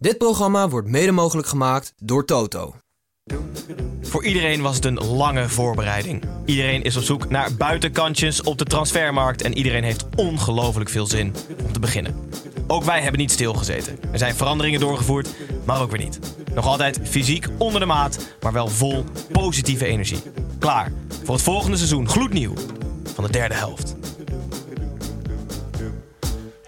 Dit programma wordt mede mogelijk gemaakt door Toto. Voor iedereen was het een lange voorbereiding. Iedereen is op zoek naar buitenkantjes op de transfermarkt en iedereen heeft ongelooflijk veel zin om te beginnen. Ook wij hebben niet stilgezeten. Er zijn veranderingen doorgevoerd, maar ook weer niet. Nog altijd fysiek onder de maat, maar wel vol positieve energie. Klaar voor het volgende seizoen, gloednieuw, van de derde helft.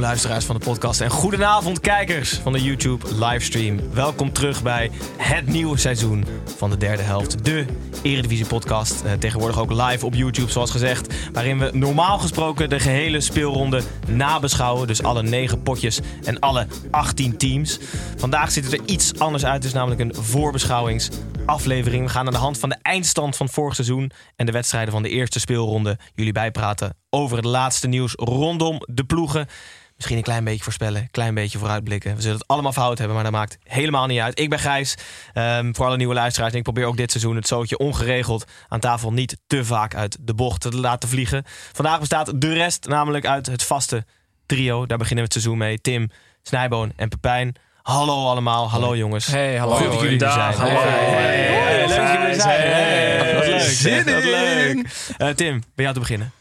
Luisteraars van de podcast en goedenavond kijkers van de YouTube livestream. Welkom terug bij het nieuwe seizoen van de derde helft. De Eredivisie podcast. Eh, tegenwoordig ook live op YouTube zoals gezegd. Waarin we normaal gesproken de gehele speelronde nabeschouwen. Dus alle negen potjes en alle 18 teams. Vandaag ziet het er iets anders uit. Is namelijk een voorbeschouwingsaflevering. We gaan aan de hand van de eindstand van vorig seizoen en de wedstrijden van de eerste speelronde jullie bijpraten over het laatste nieuws rondom de ploegen. Misschien een klein beetje voorspellen, een klein beetje vooruitblikken. We zullen het allemaal fout hebben, maar dat maakt helemaal niet uit. Ik ben Gijs, ehm, voor alle nieuwe luisteraars. En ik probeer ook dit seizoen het zootje ongeregeld aan tafel niet te vaak uit de bocht te laten vliegen. Vandaag bestaat de rest namelijk uit het vaste trio. Daar beginnen we het seizoen mee. Tim, Snijboon en Pepijn. Hallo allemaal, hallo jongens. Hey, hallo. Goed dat jullie er zijn. Hallo. Leuk dat jullie er zijn. Hey. Wat leuk. Zin Wat in. leuk. Tim, bij jou te beginnen.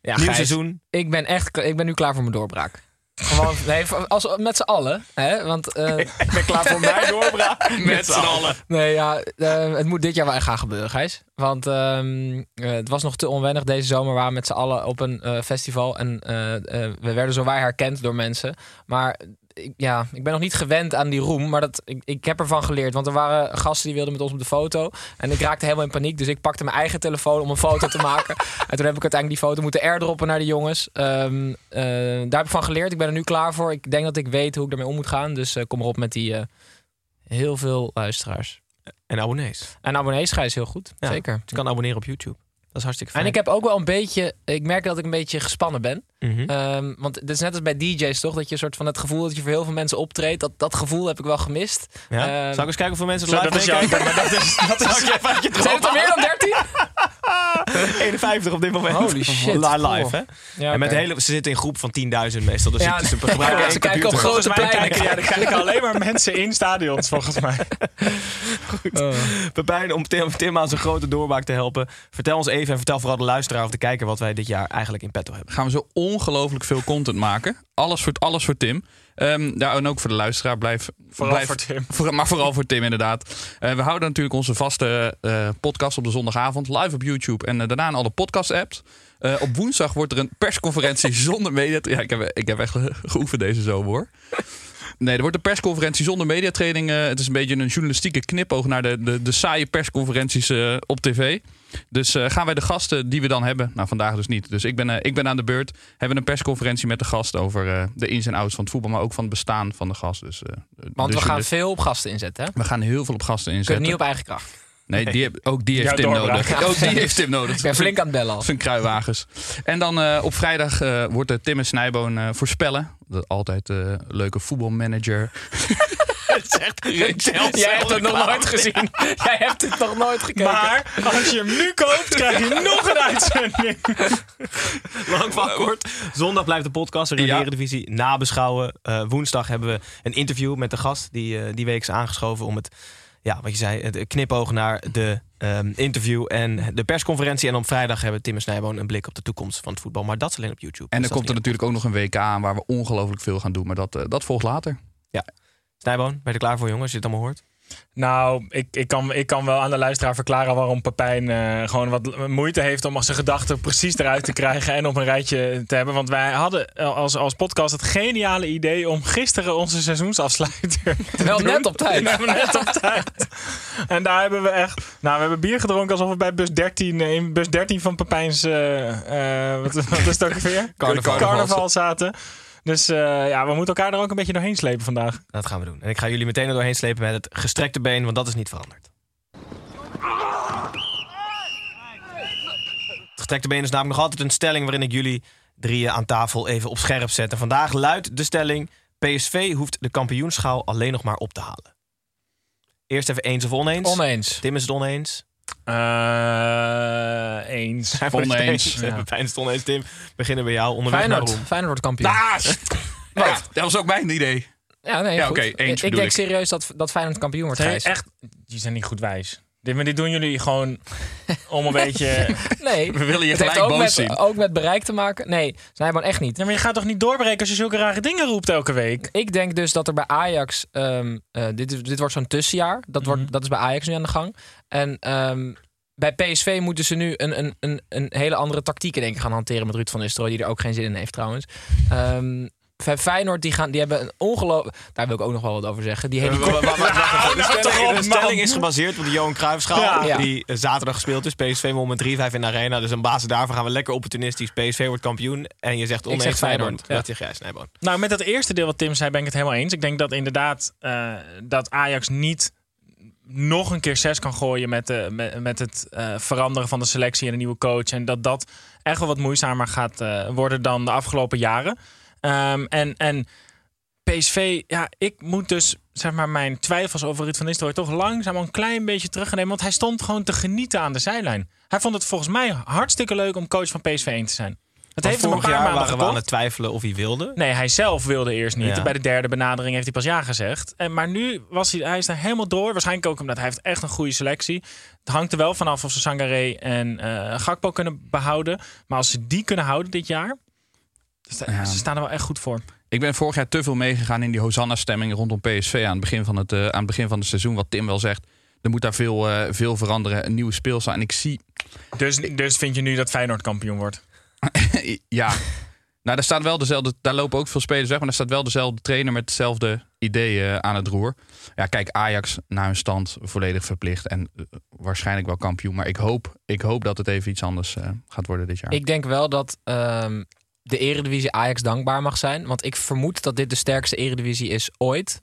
Ja, Nieuw Gijs, seizoen. Ik ben echt ik ben nu klaar voor mijn doorbraak. Gewoon, nee, als, met z'n allen. Hè? Want, eh, Ik ben klaar voor mijn doorbraak. Met z'n allen. nee, ja, eh, het moet dit jaar wel echt gaan gebeuren, Gijs. Want ehm, eh, het was nog te onwennig deze zomer. We waren met z'n allen op een festival. En we werden zo waar herkend door mensen. Maar ik, ja, ik ben nog niet gewend aan die roem. Maar dat, ik, ik heb ervan geleerd. Want er waren gasten die wilden met ons op de foto. En ik raakte helemaal in paniek. Dus ik pakte mijn eigen telefoon om een foto te maken. En toen heb ik uiteindelijk die foto moeten airdroppen naar de jongens. Ehm, eh, daar heb ik van geleerd. Ik ben er nu klaar voor. Ik denk dat ik weet hoe ik ermee om moet gaan. Dus eh, kom erop met die eh, heel veel luisteraars. En abonnees. En abonnees ga je heel goed. Ja, Zeker. Je kan abonneren op YouTube. Dat is hartstikke fijn. En ik heb ook wel een beetje... Ik merk dat ik een beetje gespannen ben. Mhm. Ehm, want het is net als bij DJ's toch? Dat je een soort van het gevoel dat je voor heel veel mensen optreedt. Dat, dat gevoel heb ik wel gemist. ja? Ehm, Zal ik eens kijken hoeveel mensen er live dat is dat is- dat is- Zal ik je even uit je Zijn het er meer dan 13? 51 op dit moment. Holy shit. Li- Live, hè? Ja, en met hele, ze zitten in groep van 10.000 meestal. Dus Ja, ze, ze gebruiken ja, ze kijken op grote pleinen. kijken, ja, er kijken alleen maar mensen in stadions, volgens mij. Pepijn, om Tim, Tim aan zijn grote doorbraak te helpen. Vertel ons even en vertel vooral de luisteraar of de kijker... wat wij dit jaar eigenlijk in petto hebben. gaan we zo ongelooflijk veel content maken. Alles voor, alles voor Tim. Ehm, ja, en ook voor de luisteraar. Blijf, Vooral blijf- voor Tim. voor- maar vooral voor Tim, inderdaad. Eh, we houden natuurlijk onze vaste eh, podcast op de zondagavond. Live op YouTube. En eh, daarna in alle podcast-apps. Op woensdag wordt er een persconferentie zonder media. Ja, ik heb, ik heb echt ge- geoefend deze zomer hoor. Nee, er wordt een persconferentie zonder mediatraining. eh het is een beetje een journalistieke knipoog naar de, de, de saaie persconferenties eh, op tv. Dus eh, gaan wij de gasten die we dan hebben, nou vandaag dus niet. Dus ik ben, ik ben aan de beurt. Hebben we een persconferentie met de gast over eh, de ins en outs van het voetbal, maar ook van het bestaan van de gast. Dus, eh, de Want we gaan veel op gasten inzetten. Hè? we gaan heel veel op gasten Kun je inzetten. niet op eigen kracht. Nee, die heb, ook die heeft Tim nodig. Ook die heeft Tim nodig. Ik ben flink aan het bellen al. Zijn kruiwagens. En dan eh, op vrijdag eh, wordt de Tim en Snijboon eh, voorspellen. Dat altijd eh, leuke voetbalmanager. Jij hebt het nog nooit gezien. Jij hebt het nog nooit gekeken. Maar als je hem nu koopt, krijg je nog een uitzending. Lang van kort. Zondag blijft de podcast de Eredivisie nabeschouwen. Eh, woensdag hebben we een interview met de gast die eh, die week is aangeschoven om het, ja, wat je zei, het knipoog naar de ehm, interview en de persconferentie. En op vrijdag hebben Tim en Snijboon een blik op de toekomst van het voetbal. Maar dat is alleen op YouTube. En Dus er dat komt er natuurlijk ook nog een WK aan waar we ongelooflijk veel gaan doen. Maar dat, eh, dat volgt later. Snijboon, ben je er klaar voor jongens, als je het allemaal hoort? Nou, ik, ik, kan, ik kan wel aan de luisteraar verklaren waarom Pepijn eh, gewoon wat moeite heeft om zijn gedachten precies eruit te krijgen en op een rijtje te hebben. Want wij hadden als, als podcast het geniale idee om gisteren onze seizoensafsluiter. te Wel doen. net op tijd. Ja, net op tijd. En daar hebben we echt. Nou, we hebben bier gedronken alsof we bij bus 13, eh, in bus 13 van Pepijn's. eh, eh, wat, wat is het ook weer? Carnaval. Carnaval zaten. Dus eh, ja, we moeten elkaar er ook een beetje doorheen slepen vandaag. Dat gaan we doen. En ik ga jullie meteen er doorheen slepen met het gestrekte been, want dat is niet veranderd. Het gestrekte been is namelijk nog altijd een stelling waarin ik jullie drieën aan tafel even op scherp zet. En vandaag luidt de stelling: PSV hoeft de kampioenschaal alleen nog maar op te halen. Eerst even eens of oneens. Oneens. Tim is het oneens. Eh, eens. Wordt het Oneens. eens. Oneens. Tim, beginnen bij jou. Onderweg Feyenoord. Wordt kampioen. Ah, ja, dat was ook mijn idee. Ja, nee, Ja, goed. oké, eens ik denk serieus dat, dat Feyenoord kampioen wordt, Gijs. echt, die zijn niet goed wijs. Dit, maar dit doen jullie gewoon om een beetje... Nee. We willen je Het heeft gelijk ook boos met, zien. ook met bereik te maken. Nee, Snijboon echt niet. Ja, maar je gaat toch niet doorbreken als je zulke rare dingen roept elke week? Ik denk dus dat er bij Ajax... ehm, eh, dit, is- dit wordt zo'n tussenjaar. Dat, wordt, dat is bij Ajax nu aan de gang. En ehm, bij PSV moeten ze nu een, een, een, een hele andere tactieken denk ik, gaan hanteren met Ruud van Nistelrooy. Die er ook geen zin in heeft trouwens. Ehm Fe- Feyenoord die gaan, die hebben een ongelooflijk... Daar wil ik ook nog wel wat over zeggen. Die hele. De stelling, is gebaseerd op de Johan Cruijffschaal. Ja. Die eh, zaterdag gespeeld is. PSV won met 3-5 in de arena. Dus op basis daarvan gaan we lekker opportunistisch. PSV wordt kampioen. En je zegt oneens zeg Feyenoord, ja. Dat zeg jij, Snijboon. Nou, met dat eerste deel wat Tim zei, ben ik het helemaal eens. Ik denk dat inderdaad eh, dat Ajax niet nog een keer zes kan gooien met, de, met, met het eh, veranderen van de selectie en een nieuwe coach. En dat dat echt wel wat moeizamer gaat eh, worden dan de afgelopen jaren. Ehm, en, en PSV, ja, ik moet dus zeg maar mijn twijfels over Ruud van Nistelrooy toch langzaam een klein beetje terugnemen. Want hij stond gewoon te genieten aan de zijlijn. Hij vond het volgens mij hartstikke leuk om coach van PSV 1 te zijn. Het heeft hem een vorig paar jaar waren we aan het twijfelen of hij wilde. Nee, hij zelf wilde eerst niet. Ja. Bij de derde benadering heeft hij pas ja gezegd. En, maar nu was hij, hij is daar helemaal door. Waarschijnlijk ook omdat hij heeft echt een goede selectie. Het hangt er wel vanaf of ze Sangaré en eh Gakpo kunnen behouden. Maar als ze die kunnen houden dit jaar, Ja. ze staan er wel echt goed voor. Ik ben vorig jaar te veel meegegaan in die Hosanna-stemming rondom PSV aan het begin van het, eh, aan het begin van het seizoen. Wat Tim wel zegt. Er moet daar veel, eh, veel veranderen. Een nieuwe speelstijl. En ik zie, Dus, dus vind je nu dat Feyenoord kampioen wordt? ja. Nou, daar, staan wel dezelfde, daar lopen ook veel spelers weg. Maar er staat wel dezelfde trainer met hetzelfde idee eh, aan het roer. Ja, kijk, Ajax naar hun stand volledig verplicht. En waarschijnlijk wel kampioen. Maar ik hoop, ik hoop dat het even iets anders eh, gaat worden dit jaar. Ik denk wel dat ehm, de Eredivisie Ajax dankbaar mag zijn. Want ik vermoed dat dit de sterkste Eredivisie is ooit.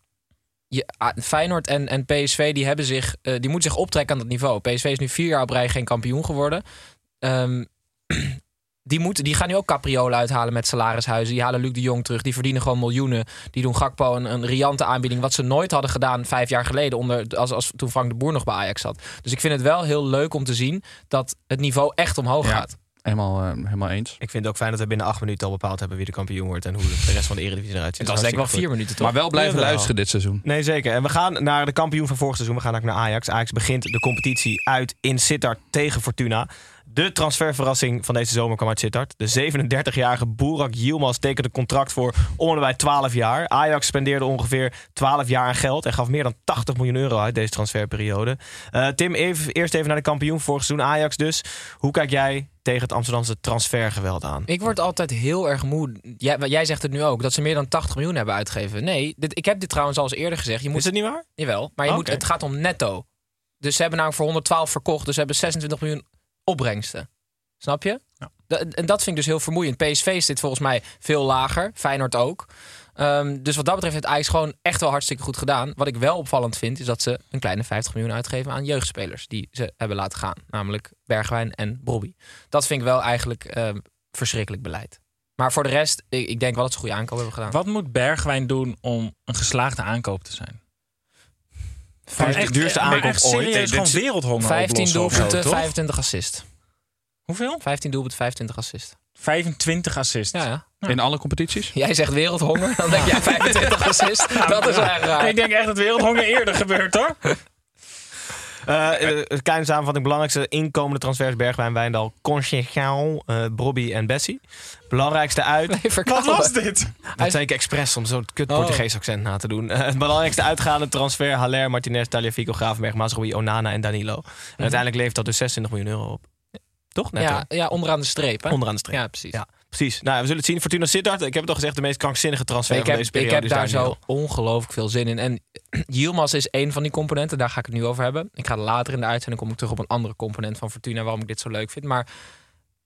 Je, Feyenoord en, en PSV die hebben zich, eh, die moeten zich optrekken aan dat niveau. PSV is nu vier jaar op rij geen kampioen geworden. Ehm, die, moeten, die gaan nu ook capriolen uithalen met salarishuizen. Die halen Luc de Jong terug. Die verdienen gewoon miljoenen. Die doen Gakpo een, een riante aanbieding. Wat ze nooit hadden gedaan vijf jaar geleden. Onder, als, als toen Frank de Boer nog bij Ajax zat. Dus ik vind het wel heel leuk om te zien dat het niveau echt omhoog Ja. gaat. Helemaal, eh, helemaal eens. Ik vind het ook fijn dat we binnen acht minuten al bepaald hebben wie de kampioen wordt. En hoe de rest van de Eredivisie eruit ziet. Het was denk ik wel vier minuten toch? Maar wel blijven luisteren dit seizoen. Nee, zeker. En we gaan naar de kampioen van vorig seizoen. We gaan ook naar Ajax. Ajax begint de competitie uit in Sittard tegen Fortuna. De transferverrassing van deze zomer kwam uit Sittard. De 37-jarige Burak Yilmaz tekende een contract voor om en bij 12 jaar. Ajax spendeerde ongeveer 12 jaar aan geld en gaf meer dan 80 miljoen euro uit deze transferperiode. Eh, Tim, even, eerst even naar de kampioen vorig seizoen. Ajax dus. Hoe kijk jij tegen het Amsterdamse transfergeweld aan? Ik word altijd heel erg moe. Jij, jij zegt het nu ook, dat ze meer dan 80 miljoen hebben uitgegeven. Nee, dit, ik heb dit trouwens al eens eerder gezegd. Je moet, Is het niet waar? Jawel, maar je Oké. moet, het gaat om netto. Dus ze hebben nou voor 112 verkocht, dus ze hebben 26 miljoen opbrengsten. Snap je? Da- en dat vind ik dus heel vermoeiend. PSV dit volgens mij veel lager, Feyenoord ook. Ehm, dus wat dat betreft heeft Ajax gewoon echt wel hartstikke goed gedaan. Wat ik wel opvallend vind, is dat ze een kleine 50 miljoen uitgeven aan jeugdspelers die ze hebben laten gaan. Namelijk Bergwijn en Bobby. Dat vind ik wel eigenlijk ehm, verschrikkelijk beleid. Maar voor de rest, ik, ik denk wel dat ze een goede aankoop hebben gedaan. Wat moet Bergwijn doen om een geslaagde aankoop te zijn? Van de duurste maar aankoop echt ooit. serieus Dit- gewoon wereldhonger 15 oplossen of zo, doelpunten, toch? 25 assist. Hoeveel? 15 doelpunten, 25 assist. 25 assists. Ja, ja. In alle competities? Jij zegt wereldhonger, dan denk jij 25 assist. Dat is echt raar. Ik denk echt dat wereldhonger eerder gebeurt, hoor. Eh, eh, een kleine samenvatting. Belangrijkste inkomende transfers Bergwijn, Wijndal, Conchegao, eh Brobby en Bessie. Belangrijkste uit. Nee, Wat was dit? Dat zei ik expres om zo'n kut Oh. Portugees accent na te doen. Eh, het belangrijkste uitgaande transfer: Haller, Martinez, Taliafico, Gravenberg, Mazraoui, Onana en Danilo. En uiteindelijk levert dat dus 26 miljoen euro op. Toch? Netto. Ja, ja, onderaan de streep. Hè? Onderaan de streep. Ja, precies. Ja, precies. Nou, we zullen het zien. Fortuna Sittard. Ik heb het al gezegd, de meest krankzinnige transfer ik van heb, deze ik periode. heb is daar zo ongelooflijk veel zin in. En Yilmaz is één van die componenten. Daar ga ik het nu over hebben. Ik ga later in de uitzending kom ik terug op een andere component van Fortuna. Waarom ik dit zo leuk vind. Maar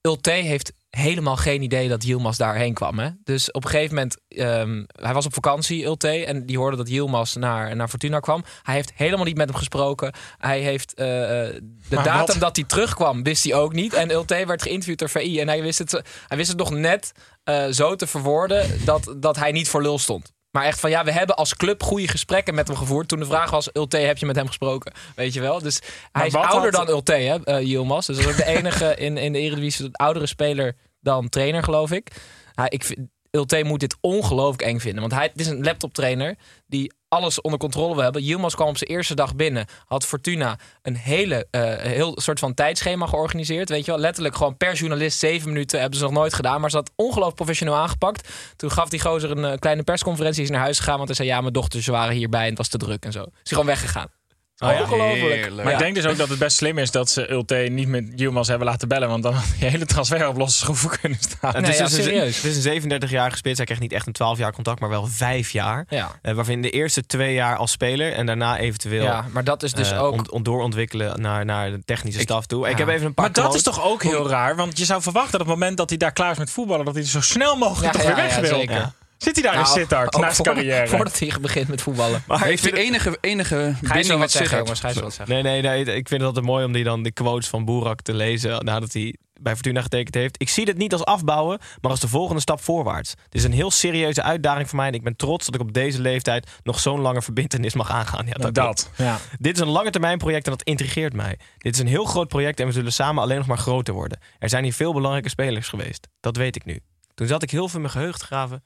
Ulte heeft helemaal geen idee dat Yilmaz daarheen kwam. Hè? Dus op een gegeven moment, ehm, hij was op vakantie, Ulte, en die hoorde dat Yilmaz naar, naar Fortuna kwam. Hij heeft helemaal niet met hem gesproken. Hij heeft eh, eh, de Maar datum wat? dat hij terugkwam, wist hij ook niet. En Ulte werd geïnterviewd door VI en hij wist het, hij wist het nog net eh, zo te verwoorden dat, dat hij niet voor lul stond. Maar echt van ja, we hebben als club goede gesprekken met hem gevoerd. Toen de vraag was: Ulte, heb je met hem gesproken? Weet je wel? Dus hij is ouder had- dan Ulte, hè, eh, Yilmaz. Dus dat is ook de enige in, in de Eredivisie, de oudere speler dan trainer, geloof ik. Hij, ik vind, Ulte moet dit ongelooflijk eng vinden. Want hij het is een laptoptrainer die alles onder controle wil hebben. Yilmaz kwam op zijn eerste dag binnen. Had Fortuna een hele eh, heel soort van tijdschema georganiseerd. Weet je wel, letterlijk gewoon per journalist zeven minuten hebben ze nog nooit gedaan. Maar ze had ongelooflijk professioneel aangepakt. Toen gaf die gozer een eh, kleine persconferentie. Is naar huis gegaan, want hij zei ja, mijn dochters waren hierbij en het was te druk en zo. Is gewoon weggegaan. Oh ja, Ongelooflijk. Maar Ja. ik denk dus ook dat het best slim is dat ze Ulte niet met Yilmaz hebben laten bellen. Want dan had je hele transfer op losse schroeven kunnen staan. Het Nee, is, ja, dus een, serieus. het is een 37-jarige spits. Hij krijgt niet echt een 12 jaar contract, maar wel 5 jaar. Ja. Eh, waarvan de eerste twee jaar als speler en daarna eventueel ja, maar dat is dus eh, ook... ont- ont- doorontwikkelen naar, naar de technische staf toe. Ik ja. heb even een paar Maar dat is toch ook heel raar? Want je zou verwachten dat op het moment dat hij daar klaar is met voetballen... dat hij zo snel mogelijk toch weer weg wil. zeker. Zit hij daar in Nou, Sittard ook na zijn voor- carrière? Voordat hij begint met voetballen. Maar Heeft het- enige, enige Ga je zo binding wat met zeggen, Sittard? jongens? Ga je zo wat zeggen? Nee, nee, nee, ik vind het altijd mooi om die dan de quotes van Boerak te lezen nadat hij bij Fortuna getekend heeft. Ik zie dit niet als afbouwen, maar als de volgende stap voorwaarts. Dit is een heel serieuze uitdaging voor mij en ik ben trots dat ik op deze leeftijd nog zo'n lange verbintenis mag aangaan. Ja, dat, dat. Ja. Dit is een lange termijn project en dat intrigeert mij. Dit is een heel groot project en we zullen samen alleen nog maar groter worden. Er zijn hier veel belangrijke spelers geweest. Dat weet ik nu. Toen zat ik heel veel in mijn geheugen te graven.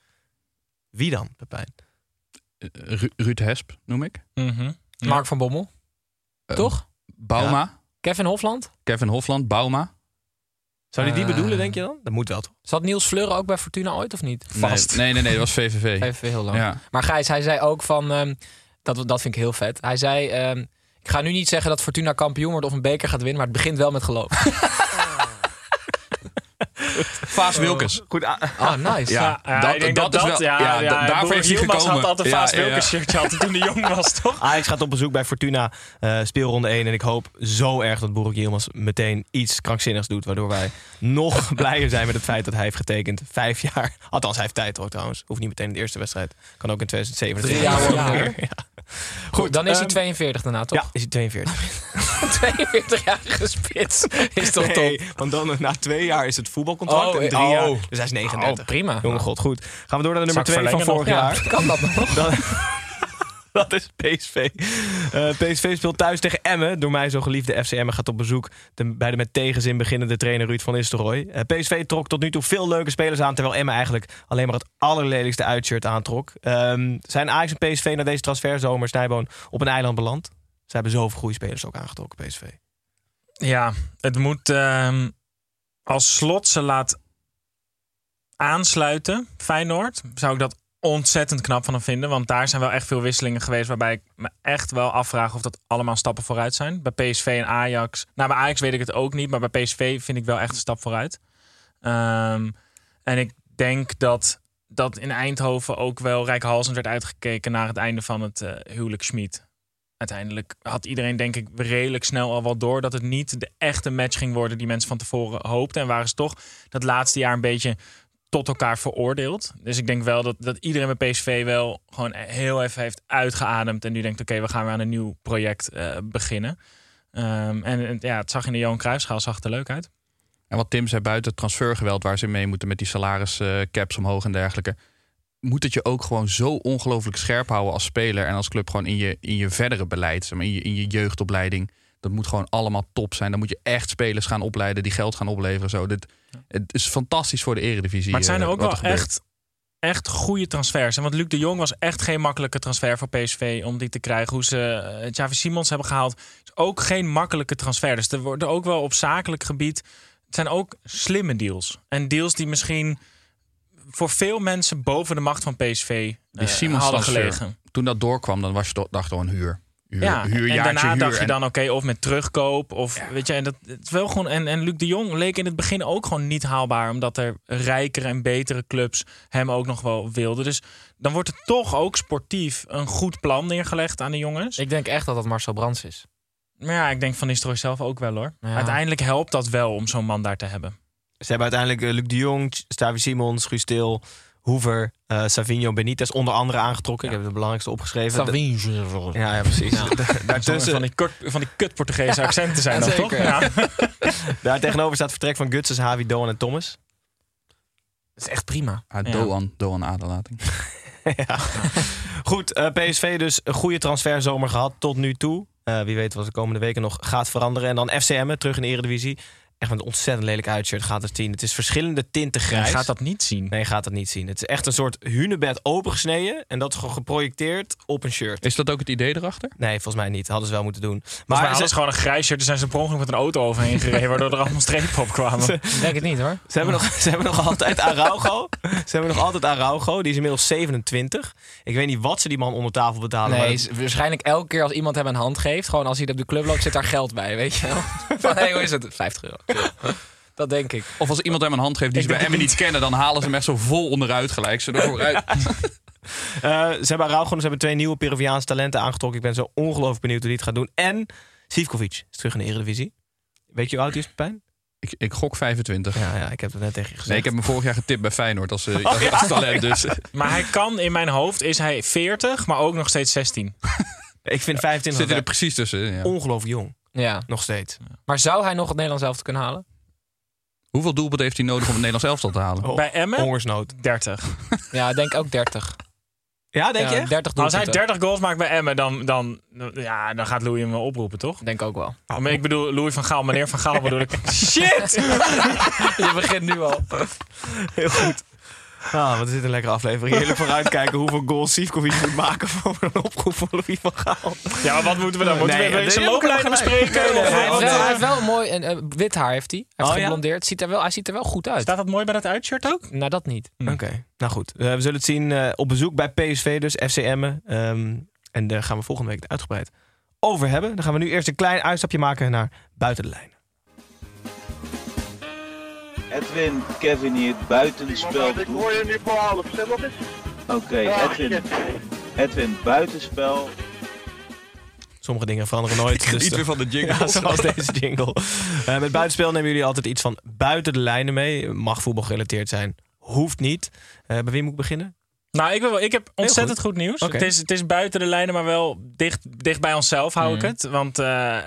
Wie dan, Pepijn? Eh, Ru- Ruud Hesp, noem ik. Mhm. Mark van Bommel. Eh, Toch? Bauma. Kevin Hofland. Kevin Hofland. Bauma. Zou hij die Eh. bedoelen, denk je dan? Dat moet wel, toch? Zat Niels Fleuren ook bij Fortuna ooit of niet? Vast. Nee, nee, nee, dat was VVV. Even heel lang. Ja. Maar Gijs, hij zei ook van... ehm, dat, dat vind ik heel vet. Hij zei... ehm, ik ga nu niet zeggen dat Fortuna kampioen wordt of een beker gaat winnen... maar het begint wel met geloof. Vaas Wilkes. Goed, ah, Ah, nice. Ja, dat- is wel- ja, ja, ja, da- daarvoor is hij gekomen. had altijd Vaas. Wilkes shirtje altijd toen hij jong was, toch? Ajax gaat op bezoek bij Fortuna, eh, speelronde 1. En ik hoop zo erg dat Boerik Yilmaz meteen iets krankzinnigs doet. Waardoor wij nog blijer zijn met het feit dat hij heeft getekend. Vijf jaar. Althans, hij heeft tijd hoor trouwens. Hoeft niet meteen in de eerste wedstrijd. Kan ook in 2027. Drie jaar. Goed, dan is hij ehm, 42 daarna, toch? Ja, is hij 42. 42-jarige spits. Is toch Nee, top? want dan na twee jaar is het voetbalcontract. Oh, en drie oh. jaar. Dus hij is 39. Oh, prima. Jongen, god, goed. Gaan we door naar de nummer Zal ik 2 van vorig jaar. Kan dat nog? Dan, dat is PSV. Eh, PSV speelt thuis tegen Emmen. Door mij zo geliefde FC Emmen gaat op bezoek de, bij de met tegenzin beginnende trainer Ruud van Nistelrooy. Eh, PSV trok tot nu toe veel leuke spelers aan, terwijl Emmen eigenlijk alleen maar het allerlelijkste uitshirt aantrok. Ehm, zijn Ajax en PSV na deze transferzomer Snijboon op een eiland beland? Ze hebben zoveel goede spelers ook aangetrokken, PSV. Ja, het moet ehm, als slot ze laat aansluiten, Feyenoord, zou ik dat ontzettend knap van hem vinden. Want daar zijn wel echt veel wisselingen geweest waarbij ik me echt wel afvraag of dat allemaal stappen vooruit zijn. Bij PSV en Ajax. Nou, bij Ajax weet ik het ook niet, maar bij PSV vind ik wel echt een stap vooruit. Ehm, en ik denk dat dat in Eindhoven ook wel rijkhalsend werd uitgekeken naar het einde van het eh, huwelijk Schmid uiteindelijk had iedereen denk ik redelijk snel al wel door dat het niet de echte match ging worden die mensen van tevoren hoopten. En waren ze toch dat laatste jaar een beetje tot elkaar veroordeeld. Dus ik denk wel dat, dat iedereen bij PSV wel gewoon heel even heeft uitgeademd. En nu denkt, oké, we gaan weer aan een nieuw project eh, beginnen. Ehm, en, ja, het zag in de Johan Cruijffschaal zag er leuk uit. En wat Tim zei buiten het transfergeweld waar ze mee moeten met die salariscaps omhoog en dergelijke. Moet het je ook gewoon zo ongelooflijk scherp houden als speler en als club gewoon in je, in je verdere beleid, in, je, in je jeugdopleiding. Dat moet gewoon allemaal top zijn. Dan moet je echt spelers gaan opleiden die geld gaan opleveren. Zo. Dit, het is fantastisch voor de eredivisie. Maar het zijn er eh, ook wat wel echt, echt goede transfers. En want Luc de Jong was echt geen makkelijke transfer voor PSV om die te krijgen. Hoe ze eh, Javi Simons hebben gehaald, is ook geen makkelijke transfer. Dus er worden ook wel op zakelijk gebied. Het zijn ook slimme deals. En deals die misschien voor veel mensen boven de macht van PSV Die eh, Simons hadden gelegen. Toen dat doorkwam, dan was je toch, dacht gewoon huur. Huur Ja, en daarna huur. dacht je dan oké, of met terugkoop. Of weet je, en dat het is wel gewoon. En, en Luc de Jong leek in het begin ook gewoon niet haalbaar. Omdat er rijkere en betere clubs hem ook nog wel wilden. Dus dan wordt er toch ook sportief een goed plan neergelegd aan de jongens. Ik denk echt dat dat Marcel Brands is. Maar ja, ik denk van Nistelrooy zelf ook wel hoor. Ja. Uiteindelijk helpt dat wel om zo'n man daar te hebben. Ze hebben uiteindelijk eh, Luc de Jong, Stavi Simons, Guus Til, Hoever, eh Savinho, Benitez onder andere aangetrokken. Ik heb de belangrijkste opgeschreven. Savinho. Ja, ja precies. Tussen... Daartussen, Van die, kort, van die kut Portugese accenten zijn Ja, dat toch? Ja. daar tegenover staat vertrek van Gutses, Havi, Doan en Thomas. Dat is echt prima. Ah, Ja. Doan, Doan aderlating. ja. Goed, eh, PSV dus een goede transferzomer gehad tot nu toe. Eh, wie weet wat de komende weken nog gaat veranderen. En dan FCM terug in de Eredivisie. Echt met een ontzettend lelijk uitshirt gaat het zien. Het is verschillende tinten grijs. Je gaat dat niet zien. Nee, je gaat dat niet zien. Het is echt een soort hunebed opengesneden. En dat is gewoon geprojecteerd op een shirt. Is dat ook het idee erachter? Nee, volgens mij niet. Dat hadden ze wel moeten doen. Maar ze, ze gewoon een grijs shirt. Er zijn ze per ongeluk met een auto overheen gereden. Waardoor er allemaal strepen op kwamen. Ik denk het niet hoor. ze, hebben nog, ze hebben nog altijd Araujo. Ze hebben nog altijd Araujo. Die is inmiddels 27. Ik weet niet wat ze die man onder tafel betalen. Nee, maar is- waarschijnlijk elke keer als iemand hem een hand geeft, gewoon als hij op de club loopt, zit daar geld bij, weet je wel. Van, hey, hoe is het? 50 euro. Dat denk ik. Of als iemand hem een hand geeft die Ik ze bij Emmen het niet kennen, dan halen ze hem echt zo vol onderuit gelijk. Ze er vooruit. Eh, ze hebben Araujo, ze hebben twee nieuwe Peruviaanse talenten aangetrokken. Ik ben zo ongelooflijk benieuwd hoe die het gaat doen. En Sivkovic is terug in de Eredivisie. Weet je hoe oud hij is, Pijn? ik, ik gok 25. Ja, ja, ik heb het net tegen je gezegd. Nee, ik heb hem vorig jaar getipt bij Feyenoord als, eh, Oh, als, als talent. Dus Maar hij kan in mijn hoofd, is hij 40, maar ook nog steeds 16. Ik vind 25 zit er precies tussen. Ja. ongelooflijk jong. Ja. Nog steeds. Maar zou hij nog het Nederlands zelf kunnen halen? Hoeveel doelpunten heeft hij nodig om het Nederlands elftal te halen? Oh, Bij Emmen? Hongersnood. 30. Ja, ik denk ook 30. Ja, denk ja, je? 30 Als hij doelpunten. 30 goals maakt bij Emmen, dan, dan, ja, dan gaat Louis hem wel oproepen, toch? Denk ook wel. Maar ik bedoel, Louis van Gaal, meneer van Gaal bedoel ik. Shit! Je begint nu al. Heel goed. Ah, wat is dit een lekkere aflevering. Heerlijk vooruitkijken hoeveel goals Sivkovic moet maken voor een oproep van Louis van Gaal. Ja, maar wat moeten we dan? Moeten Nee, we looplijnen we kunnen bespreken? Hij heeft, wel, hij heeft wel een mooi en, eh, wit haar heeft hij. Hij heeft Oh, ja? Ziet er wel, hij ziet er wel goed uit. Staat dat mooi bij dat uitshirt ook? Nou, dat niet. Oké, nou goed. Eh, we zullen het zien eh, op bezoek bij PSV, dus FCM. Ehm en daar gaan we volgende week het uitgebreid over hebben. Dan gaan we nu eerst een klein uitstapje maken naar buiten de lijn. Edwin, Kevin hier, buitenspel. Ik hoor je nu voor half, zeg wat is? Oké, Edwin. Edwin, buitenspel. Sommige dingen veranderen nooit. Dus, weer van de jingle. Ja, zoals deze jingle. Eh, met buitenspel nemen jullie altijd iets van buiten de lijnen mee. Mag voetbal gerelateerd zijn, hoeft niet. Eh, bij wie moet ik beginnen? Nou, ik, wil, ik heb ontzettend goed. goed, nieuws. Het, is, het is buiten de lijnen, maar wel dicht, dicht bij onszelf hou Mhm. ik het. Want eh,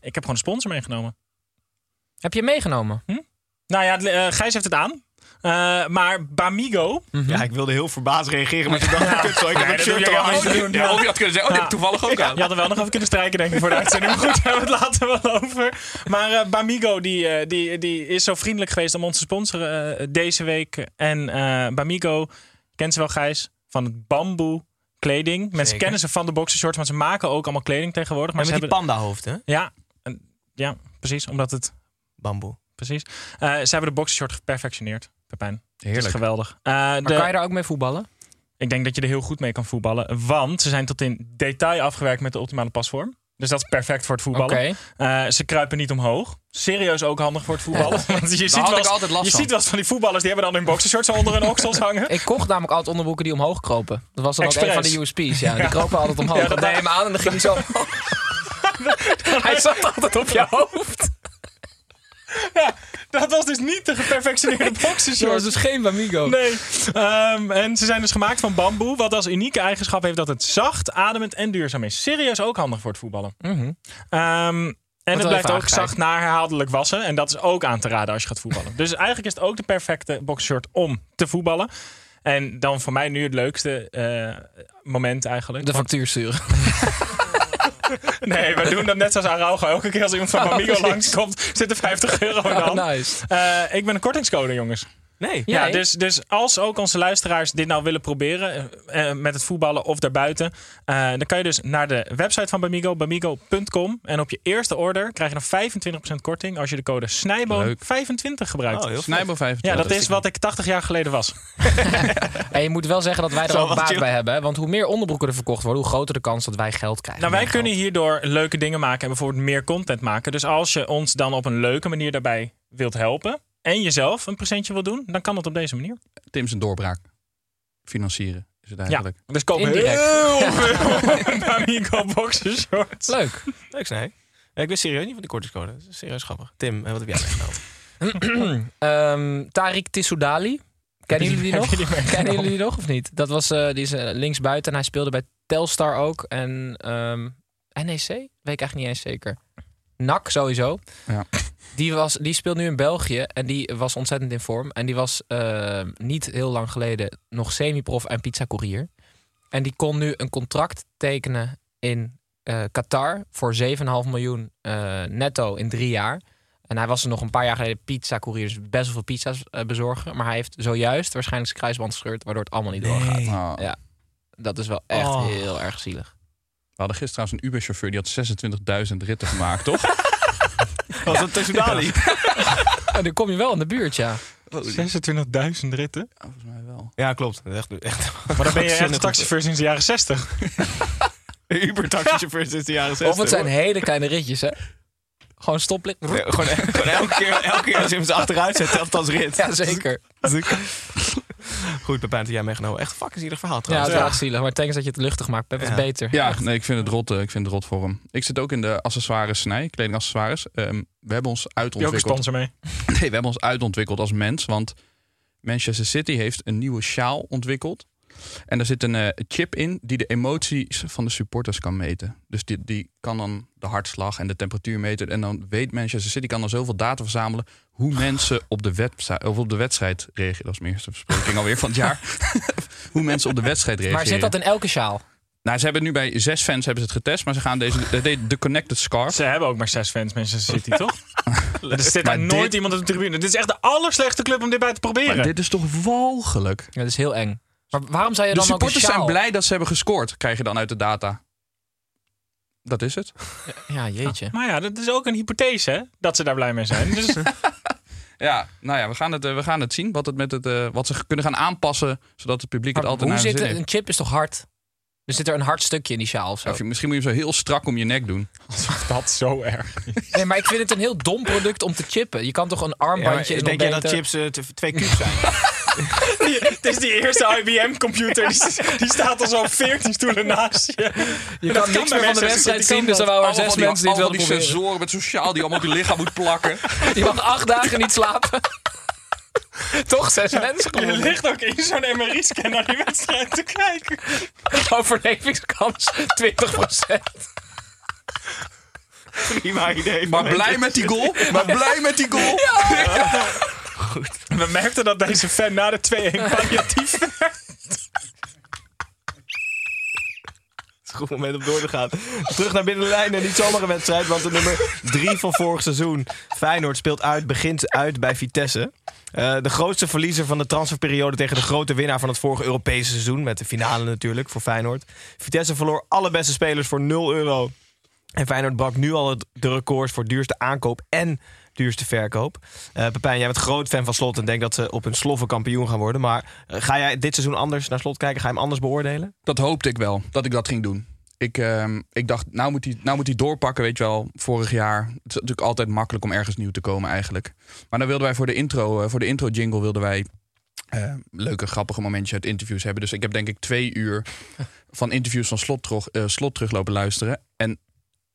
ik heb gewoon een sponsor meegenomen. Heb je meegenomen? Nou ja, eh, Gijs heeft het aan. Eh, maar Bamigo, Ja, ik wilde heel verbaasd reageren, maar toen dacht ik, kut zo, ik heb Nee, een shirt al aan. doen. Ja, of je had kunnen zeggen, oh, heb ik toevallig ook aan. Je had er wel nog even kunnen strijken, denk ik, voor de uitzending. Maar goed, hebben we het later wel over. Maar eh, Bamigo, die, eh, die, die is zo vriendelijk geweest om ons te sponsoren deze week. En eh, Bamigo, kent ze wel Gijs, van het bamboe kleding. Mensen Zeker. kennen ze van de boxershorts, want ze maken ook allemaal kleding tegenwoordig. Maar Maar ze met die hebben, panda-hoofd, hè? ja, en- ja, precies, omdat het... Bamboe. Precies. Eh, ze hebben de boxershort geperfectioneerd, Pepijn. Dat Heerlijk. is geweldig. Eh, Maar de- kan je daar ook mee voetballen? ik denk dat je er heel goed mee kan voetballen. Want ze zijn tot in detail afgewerkt met de optimale pasvorm. Dus dat is perfect voor het voetballen. Eh, ze kruipen niet omhoog. Serieus ook handig voor het voetballen. Want je ziet, wel eens, je van. ziet wel eens van die voetballers... die hebben dan hun boxershorts onder hun oksels hangen. Ik kocht namelijk altijd onderbroeken die omhoog kropen. Dat was dan ook een van de USP's. Ja, die kropen altijd omhoog. Ja, Ja, dat- dat deed je hem aan en dan ging hij zo hij zat altijd op je hoofd. Dat was dus niet de geperfectioneerde boxershort. Dat was dus geen Bamigo. Nee. Ehm, en ze zijn dus gemaakt van bamboe. Wat als unieke eigenschap heeft dat het zacht, ademend en duurzaam is. Serieus ook handig voor het voetballen. Mhm. Ehm, en het blijft ook zacht na herhaaldelijk wassen. En dat is ook aan te raden als je gaat voetballen. dus eigenlijk is het ook de perfecte boxershort om te voetballen. En dan voor mij nu het leukste eh, moment eigenlijk. De Want- factuur sturen. Nee, we doen dat net zoals Araujo. Elke keer als iemand van Oh, Bamigo precies. langskomt, zit er 50 euro in de hand. Oh, nice. Eh, ik ben een kortingscode, jongens. Nee. Ja, dus, dus als ook onze luisteraars dit nou willen proberen eh, eh, met het voetballen of daarbuiten, eh, dan kan je dus naar de website van Bamigo, bamigo.com. En op je eerste order krijg je nog 25% korting als je de code Snijboom25 gebruikt. Oh, heel Snijbo 25. ja, dat is wat ik 80 jaar geleden was. En je moet wel zeggen dat wij er Zo ook baat bij hebben. hè? Want hoe meer onderbroeken er verkocht worden, hoe groter de kans dat wij geld krijgen. Nou, wij kunnen geld. hierdoor leuke dingen maken en bijvoorbeeld meer content maken. Dus als je ons dan op een leuke manier daarbij wilt helpen en jezelf een presentje wil doen, dan kan dat op deze manier. Tim zijn doorbraak. Financieren is het eigenlijk. Dus koop Indirect. heel veel Bamigo boxershorts. Leuk. Leuk, nee. Ik ben serieus niet van die kortingscode. Dat is serieus grappig. Tim, eh, wat heb jij meegenomen? Ehm Tariq Tissoudali. Kennen jullie die nog? Kennen jullie die nog of niet? Dat was, eh, die is eh, linksbuiten en hij speelde bij Telstar ook. En ehm, NEC? Weet ik eigenlijk niet eens zeker. NAC sowieso. Ja. Die, was, die speelt nu in België en die was ontzettend in vorm. En die was eh, niet heel lang geleden nog semi-prof en pizzacourier. En die kon nu een contract tekenen in eh, Qatar voor 7,5 miljoen eh, netto in drie jaar. En hij was er nog een paar jaar geleden pizzacourier, dus best wel veel pizza's bezorgen. Maar hij heeft zojuist waarschijnlijk zijn kruisband gescheurd, waardoor het allemaal niet doorgaat. Ja. Dat is wel echt Oh. heel erg zielig. We hadden gisteren trouwens een Uber-chauffeur die had 26.000 ritten gemaakt, toch? Was dat Tessudali? En dan kom je wel in de buurt, ja. 26.000 ritten. Volgens mij wel. Ja, klopt. Echt, echt. Maar dan ben je echt taxichauffeur sinds de jaren 60. Uber-taxichauffeur sinds de jaren 60. Of het zijn hele kleine ritjes, hè? Gewoon stoplicht. Ja, gewoon, gewoon elke, keer, elke keer als je hem ze achteruit zet, telt het als rit. Ja, zeker. Goed, Pepijn, dat jij meegenomen. Echt fucking zielig verhaal Ja, trouwens. het is echt zielig. Maar thanks dat je het luchtig maakt. Pep, is Ja. beter. Ja, nee, ik vind het rot, eh, ik vind het rot voor hem. Ik zit ook in de accessoires snij, kledingaccessoires. Ehm, we hebben ons Die ook een uitontwikkeld. sponsor mee. Nee, we hebben ons uitontwikkeld als mens. Want Manchester City heeft een nieuwe sjaal ontwikkeld. En daar zit een eh, chip in die de emoties van de supporters kan meten. Dus die, die kan dan de hartslag en de temperatuur meten. En dan weet Manchester City kan dan zoveel data verzamelen hoe mensen op de, website, of op de wedstrijd reageren. Dat is mijn eerste verspreking alweer van het jaar. hoe mensen op de wedstrijd reageren. Maar zit dat in elke sjaal? Nou, ze hebben nu bij zes fans hebben ze het getest, maar ze gaan deze de, de Connected Scarf. Ze hebben ook maar zes fans, Manchester City, toch? er zit daar Maar nooit dit- iemand op de tribune. Dit is echt de allerslechtste club om dit bij te proberen. Maar dit is toch walgelijk? Ja, dat is heel eng. Maar waarom zou je De dan ook een supporters zijn blij dat ze hebben gescoord, krijg je dan uit de data. Dat is het. Ja, jeetje. Maar ja, dat is ook een hypothese, hè? Dat ze daar blij mee zijn. Dus Ja, nou ja, we gaan het, eh, we gaan het zien. Wat, het met het, eh, wat ze kunnen gaan aanpassen, zodat het publiek het altijd hoe naar zit zin het? Een chip is toch hard? Dus zit er een hard stukje in die sjaal of zo? Ja, misschien moet je hem zo heel strak om je nek doen. dat zo erg. Nee, maar ik vind het een heel dom product om te chippen. Je kan toch een Ja, armbandje... nog denk jij dat chips eh, twee cubes zijn? Het is die eerste IBM-computer. Die, die staat al zo 14 stoelen naast je. Je kan niks meer van de wedstrijd zien, dus er waren zes die, mensen die het wilden die proberen. sensoren met sociaal die allemaal op je lichaam moet plakken. Je mag acht dagen niet slapen. Toch zes mensen Je ligt ook in zo'n MRI-scan naar die wedstrijd te kijken. Overlevingskans 20%. Prima idee. Maar blij met die goal. Maar blij met die goal. We merkten dat deze fan na de 2-1 palliatief werd. Het is een goed moment om door te gaan. Terug naar binnenlijn en niet zomaar een wedstrijd. Want de nummer 3 van vorig seizoen, Feyenoord, speelt uit, begint uit bij Vitesse. Eh, de grootste verliezer van de transferperiode tegen de grote winnaar van het vorige Europese seizoen. Met de finale natuurlijk voor Feyenoord. Vitesse verloor alle beste spelers voor 0 euro. En Feyenoord brak nu al het- de records voor duurste aankoop en duurste verkoop. Eh Pepijn, jij bent groot fan van Slot en denkt dat ze op een sloffen kampioen gaan worden. Maar eh, ga jij dit seizoen anders naar Slot kijken? Ga je hem anders beoordelen? Dat hoopte ik wel, dat ik dat ging doen. Ik, ehm, ik dacht, nou moet, hij, nou moet hij doorpakken, weet je wel. Vorig jaar. Het is natuurlijk altijd makkelijk om ergens nieuw te komen eigenlijk. Maar dan wilden wij voor de intro, eh, voor de intro jingle wilden wij eh, leuke, grappige momentjes uit interviews hebben. Dus ik heb denk ik twee uur van interviews van Slot, terug, eh, slot teruglopen luisteren. En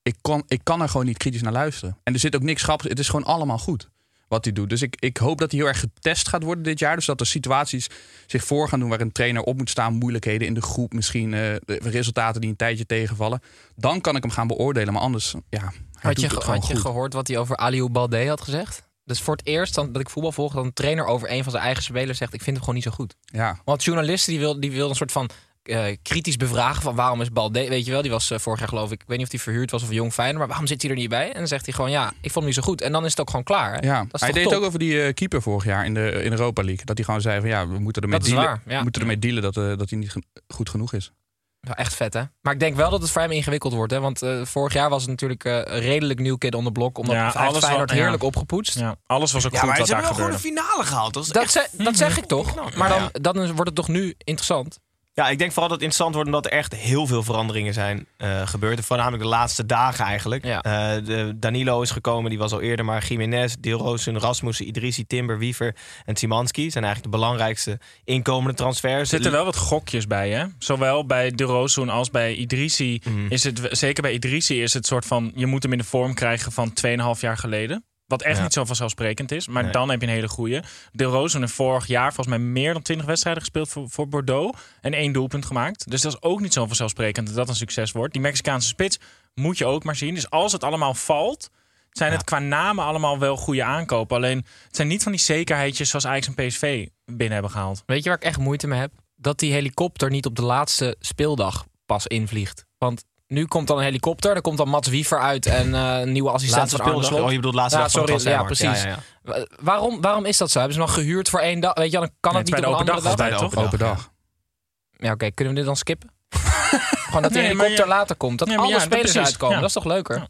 ik kan, ik kan er gewoon niet kritisch naar luisteren. En er zit ook niks grappigs. Het is gewoon allemaal goed. wat hij doet. Dus ik, ik hoop dat hij heel erg getest gaat worden dit jaar. Dus dat er situaties zich voor gaan doen waar een trainer op moet staan. Moeilijkheden in de groep, misschien eh, resultaten die een tijdje tegenvallen. Dan kan ik hem gaan beoordelen. Maar anders, ja, Had je, had je gehoord wat hij over Aliou Balde had gezegd? Dus voor het eerst dan, dat ik voetbal volg, dat een trainer over een van zijn eigen spelers zegt: Ik vind hem gewoon niet zo goed. Ja. Want journalisten die wilden die wilden een soort van eh, kritisch bevragen van waarom is Balde, weet je wel, die was eh, vorig jaar geloof ik, ik weet niet of hij verhuurd was of jong Feyenoord, maar waarom zit hij er niet bij? En dan zegt hij gewoon ja, ik vond hem niet zo goed. En dan is het ook gewoon klaar. Hè? Ja, dat is hij toch deed top? ook over die eh, keeper vorig jaar in de in Europa League. Dat hij gewoon zei van ja, we moeten ermee Dat dealen. waar, ja. We moeten ermee dealen dat, eh, dat hij niet gen- goed genoeg is. Wel echt vet, hè? Maar ik denk wel dat het voor hem ingewikkeld wordt, hè? Want eh, vorig jaar was het natuurlijk eh, een redelijk nieuw kid on the block, omdat Ja, alles Feyenoord wel- ja. heerlijk opgepoetst. Ja, alles was ook Ja, goed maar wat ze daar hebben wel gewoon gebeurde. een finale gehaald. Dat, Dat, echt- ze- dat zeg ik toch? Maar dan, dan wordt het toch nu interessant? Ja, ik denk vooral dat het interessant wordt omdat er echt heel veel veranderingen zijn eh, gebeurd. Voornamelijk de laatste dagen eigenlijk. Ja. Eh, de Danilo is gekomen, die was al eerder. Maar Jiménez, Dilrosun, Rasmussen, Idrissi, Timber, Wiever en Simanski zijn eigenlijk de belangrijkste inkomende transfers. Er zitten wel wat gokjes bij, hè? Zowel bij De Roossoen als bij Idrissi. Mhm. Is het, zeker bij Idrissi is het soort van... je moet hem in de vorm krijgen van 2,5 jaar geleden. Wat echt Ja. niet zo vanzelfsprekend is. Maar Nee. dan heb je een hele goeie. De Roossoen heeft vorig jaar volgens mij meer dan 20 wedstrijden gespeeld voor, voor Bordeaux. En één doelpunt gemaakt. Dus dat is ook niet zo vanzelfsprekend dat dat een succes wordt. Die Mexicaanse spits moet je ook maar zien. Dus als het allemaal valt... zijn het qua namen allemaal wel goede aankopen. Alleen het zijn niet van die zekerheidjes zoals Ajax en PSV binnen hebben gehaald. Weet je waar ik echt moeite mee heb? Dat die helikopter niet op de laatste speeldag pas invliegt. Want nu komt dan een helikopter, dan komt dan Mats Wiever uit en eh, een nieuwe assistent van Arne? Slot. Oh, je bedoelt laatste Ja, dag van de sorry, ja, precies. Ja, ja, Wa- Waarom, waarom is dat zo? Hebben ze nog gehuurd voor één dag? Weet je, dan kan Nee, het het niet is op bij een de open andere dag, dag. volgens mij, Open dag. Ja, oké, kunnen we dit dan skippen? Gewoon dat de Nee, helikopter later komt. Dat Nee, alle ja, spelers precies, uitkomen. ja. Dat is toch leuker? Ja.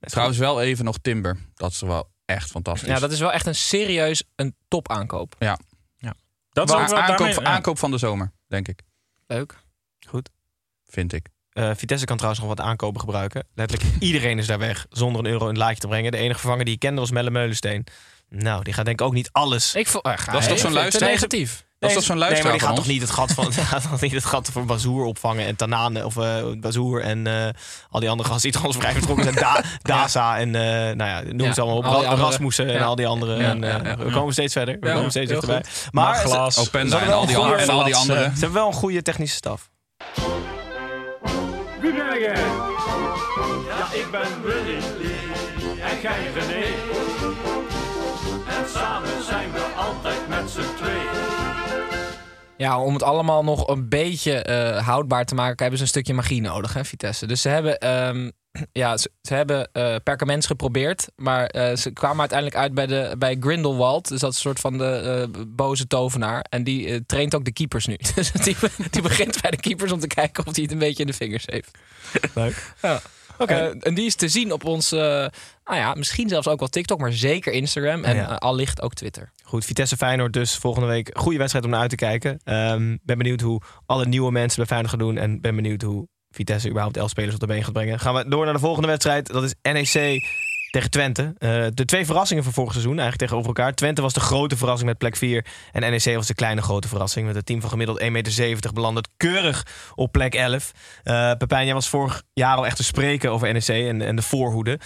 Trouwens wel even nog Timber. Dat is wel echt fantastisch. Ja, dat is wel echt een serieus een top aankoop. Dat is Maar ook wel aankoop, daarmee- ja. aankoop van de zomer, denk ik. Leuk. Vind ik. Eh, Vitesse kan trouwens nog wat aankopen gebruiken. Letterlijk iedereen is daar weg zonder een euro in het laadje te brengen. De enige vervanger die ik kende was Melle Meulensteen. Nou, die gaat denk ik ook niet alles. Ik vond, Dat is toch zo'n luisteraar? negatief. Dat is toch zo'n Nee, maar luisteraar die gaat toch niet het gat van die gaat toch niet het gat van Bazoer opvangen en Tanane of eh Bazoer en eh, al die andere gasten die trouwens vrij vertrokken zijn. Da Daza en eh, nou ja, noem Ja, ze allemaal op. al. Rasmussen en Ja. al die anderen. Ja, en, eh, ja, ja. We komen steeds verder. We Ja, komen steeds dichterbij. Maar glas. Openda en al die, wel andere, en al die goede andere. ze hebben wel een goede technische staf. Wie ben jij? Ja, ik ben Willy en jij René. En samen zijn we altijd met z'n tweeën. Ja, om het allemaal nog een beetje eh, houdbaar te maken, hebben ze een stukje magie nodig, hè, Vitesse. Dus ze hebben, ehm, ja, ze, ze hebben eh perkaments geprobeerd, maar eh, ze kwamen uiteindelijk uit bij, de, bij Grindelwald. Dus dat is een soort van de eh, boze tovenaar. En die traint ook de keepers nu. Dus die, die begint bij de keepers om te kijken of hij het een beetje in de vingers heeft. Leuk. Ja. En die is te zien op ons, nou ja, misschien zelfs ook wel TikTok, maar zeker Instagram en Ja. allicht ook Twitter. Goed, Vitesse Feyenoord dus volgende week. Goede wedstrijd om naar uit te kijken. Ehm, ben benieuwd hoe alle nieuwe mensen bij Feyenoord gaan doen. En ben benieuwd hoe Vitesse überhaupt elf spelers op de been gaat brengen. Gaan we door naar de volgende wedstrijd. Dat is NEC tegen Twente. Eh, de twee verrassingen van vorig seizoen eigenlijk tegenover elkaar. Twente was de grote verrassing met plek 4. En NEC was de kleine grote verrassing. Met een team van gemiddeld 1,70 meter belandend keurig op plek 11. Eh Pepijn, jij was vorig jaar al echt te spreken over NEC en, en de voorhoede.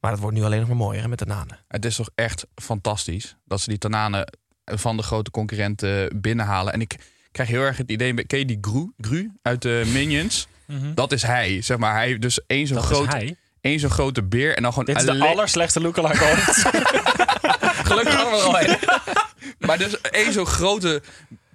Maar dat wordt nu alleen nog maar mooier met de nanen. Het is toch echt fantastisch dat ze die Tananen van de grote concurrenten binnenhalen. En ik krijg heel erg het idee, ken je die Gru, Gru uit de Minions? Dat is hij, zeg maar. Hij heeft dus één zo'n Dat is groot, hij. één zo'n grote beer en dan gewoon Dit is de allerslechtste lookalike ooit. Gelukkig allemaal al heen. Maar dus één zo'n grote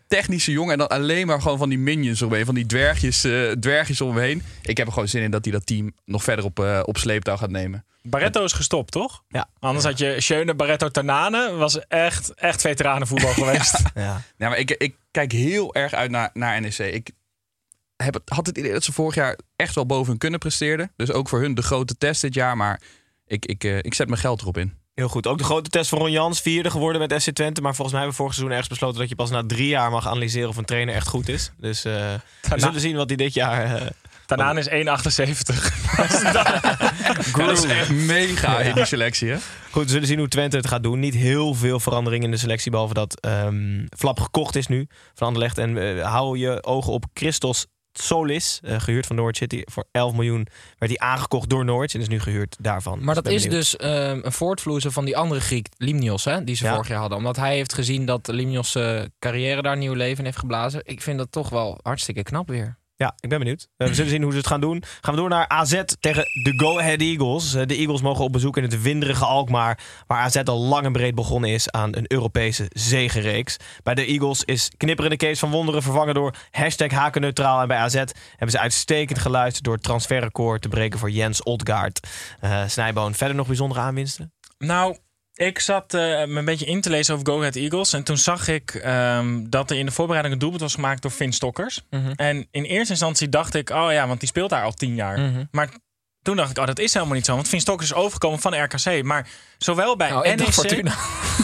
technische jongen en dan alleen maar gewoon van die minions omheen, van die dwergjes, eh, dwergjes omheen. Ik heb er gewoon zin in dat hij dat team nog verder op, eh, op sleeptouw gaat nemen. Barretto is gestopt, toch? Ja. Anders had je Schöne, Barretto, Tanane. Was echt, echt veteranenvoetbal geweest. Ja. Ja, maar ik, ik kijk heel erg uit naar, naar NEC. Ik heb had het idee dat ze vorig jaar echt wel boven hun kunnen presteren. Dus ook voor hun de grote test dit jaar. Maar ik, ik, eh, ik zet mijn geld erop in. Heel goed. Ook de grote test van Ron Jans, vierde geworden met SC Twente. Maar volgens mij hebben we vorig seizoen ergens besloten dat je pas na drie jaar mag analyseren of een trainer echt goed is. Dus eh, we zullen zien wat hij dit jaar. eh, Tanane is 1,78. Dat is echt mega in die selectie, hè? Goed, we zullen zien hoe Twente het gaat doen. Niet heel veel verandering in de selectie, behalve dat ehm, Flap gekocht is nu van Anderlecht. En hou je ogen op Christos Solis, eh, gehuurd van Norwich City. Voor 11 miljoen werd hij aangekocht door Norwich en is nu gehuurd daarvan. Maar Dus dat is dus ehm, een voortvloeisel van die andere Griek, Limnios, hè, die ze Ja. vorig jaar hadden. Omdat hij heeft gezien dat Limnios' eh, carrière daar nieuw leven in heeft geblazen. Ik vind dat toch wel hartstikke knap weer. Ja, ik ben benieuwd. Eh, we zullen zien hoe ze het gaan doen. Gaan we door naar AZ tegen de Go Ahead Eagles. Eh, de Eagles mogen op bezoek in het winderige Alkmaar... waar AZ al lang en breed begonnen is aan een Europese zegenreeks. Bij de Eagles is knipperende Kees van Wonderen vervangen door hashtag hakenneutraal. En bij AZ hebben ze uitstekend geluisterd door het transferrecord te breken voor Jens Odgaard. Eh Snijboon, verder nog bijzondere aanwinsten? Nou, ik zat eh, me een beetje in te lezen over Go Ahead Eagles. En toen zag ik ehm, dat er in de voorbereiding een doelpunt was gemaakt door Finn Stokkers. Mhm. En in eerste instantie dacht ik, oh ja, want die speelt daar al tien jaar. Mhm. Maar toen dacht ik, oh, dat is helemaal niet zo. Want Finn Stokkers is overgekomen van RKC. Maar zowel bij Nou, ik NEC... Fortuna.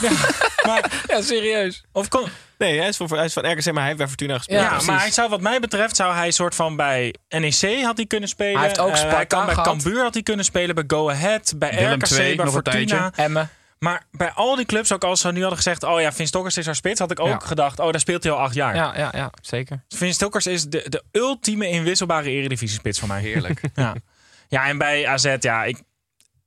maar, ja, serieus. Of kon, Nee, hij is, voor, hij is van RKC, maar hij heeft bij Fortuna gespeeld. ja, maar hij zou wat mij betreft zou hij soort van bij NEC had hij kunnen spelen. Hij heeft ook Sparta hij kan bij. Cambuur had hij kunnen spelen, bij Go Ahead, bij Willem RKC, bij Fortuna. Emmen. Maar bij al die clubs, ook als ze nu hadden gezegd, oh ja, Vin Stokkers is haar spits, had ik ook Ja. gedacht, oh daar speelt hij al acht jaar. Ja, ja, ja, zeker. Vin Stokkers is de, de ultieme inwisselbare eredivisie-spits voor mij. Heerlijk. Ja. ja, en bij AZ, ja, ik,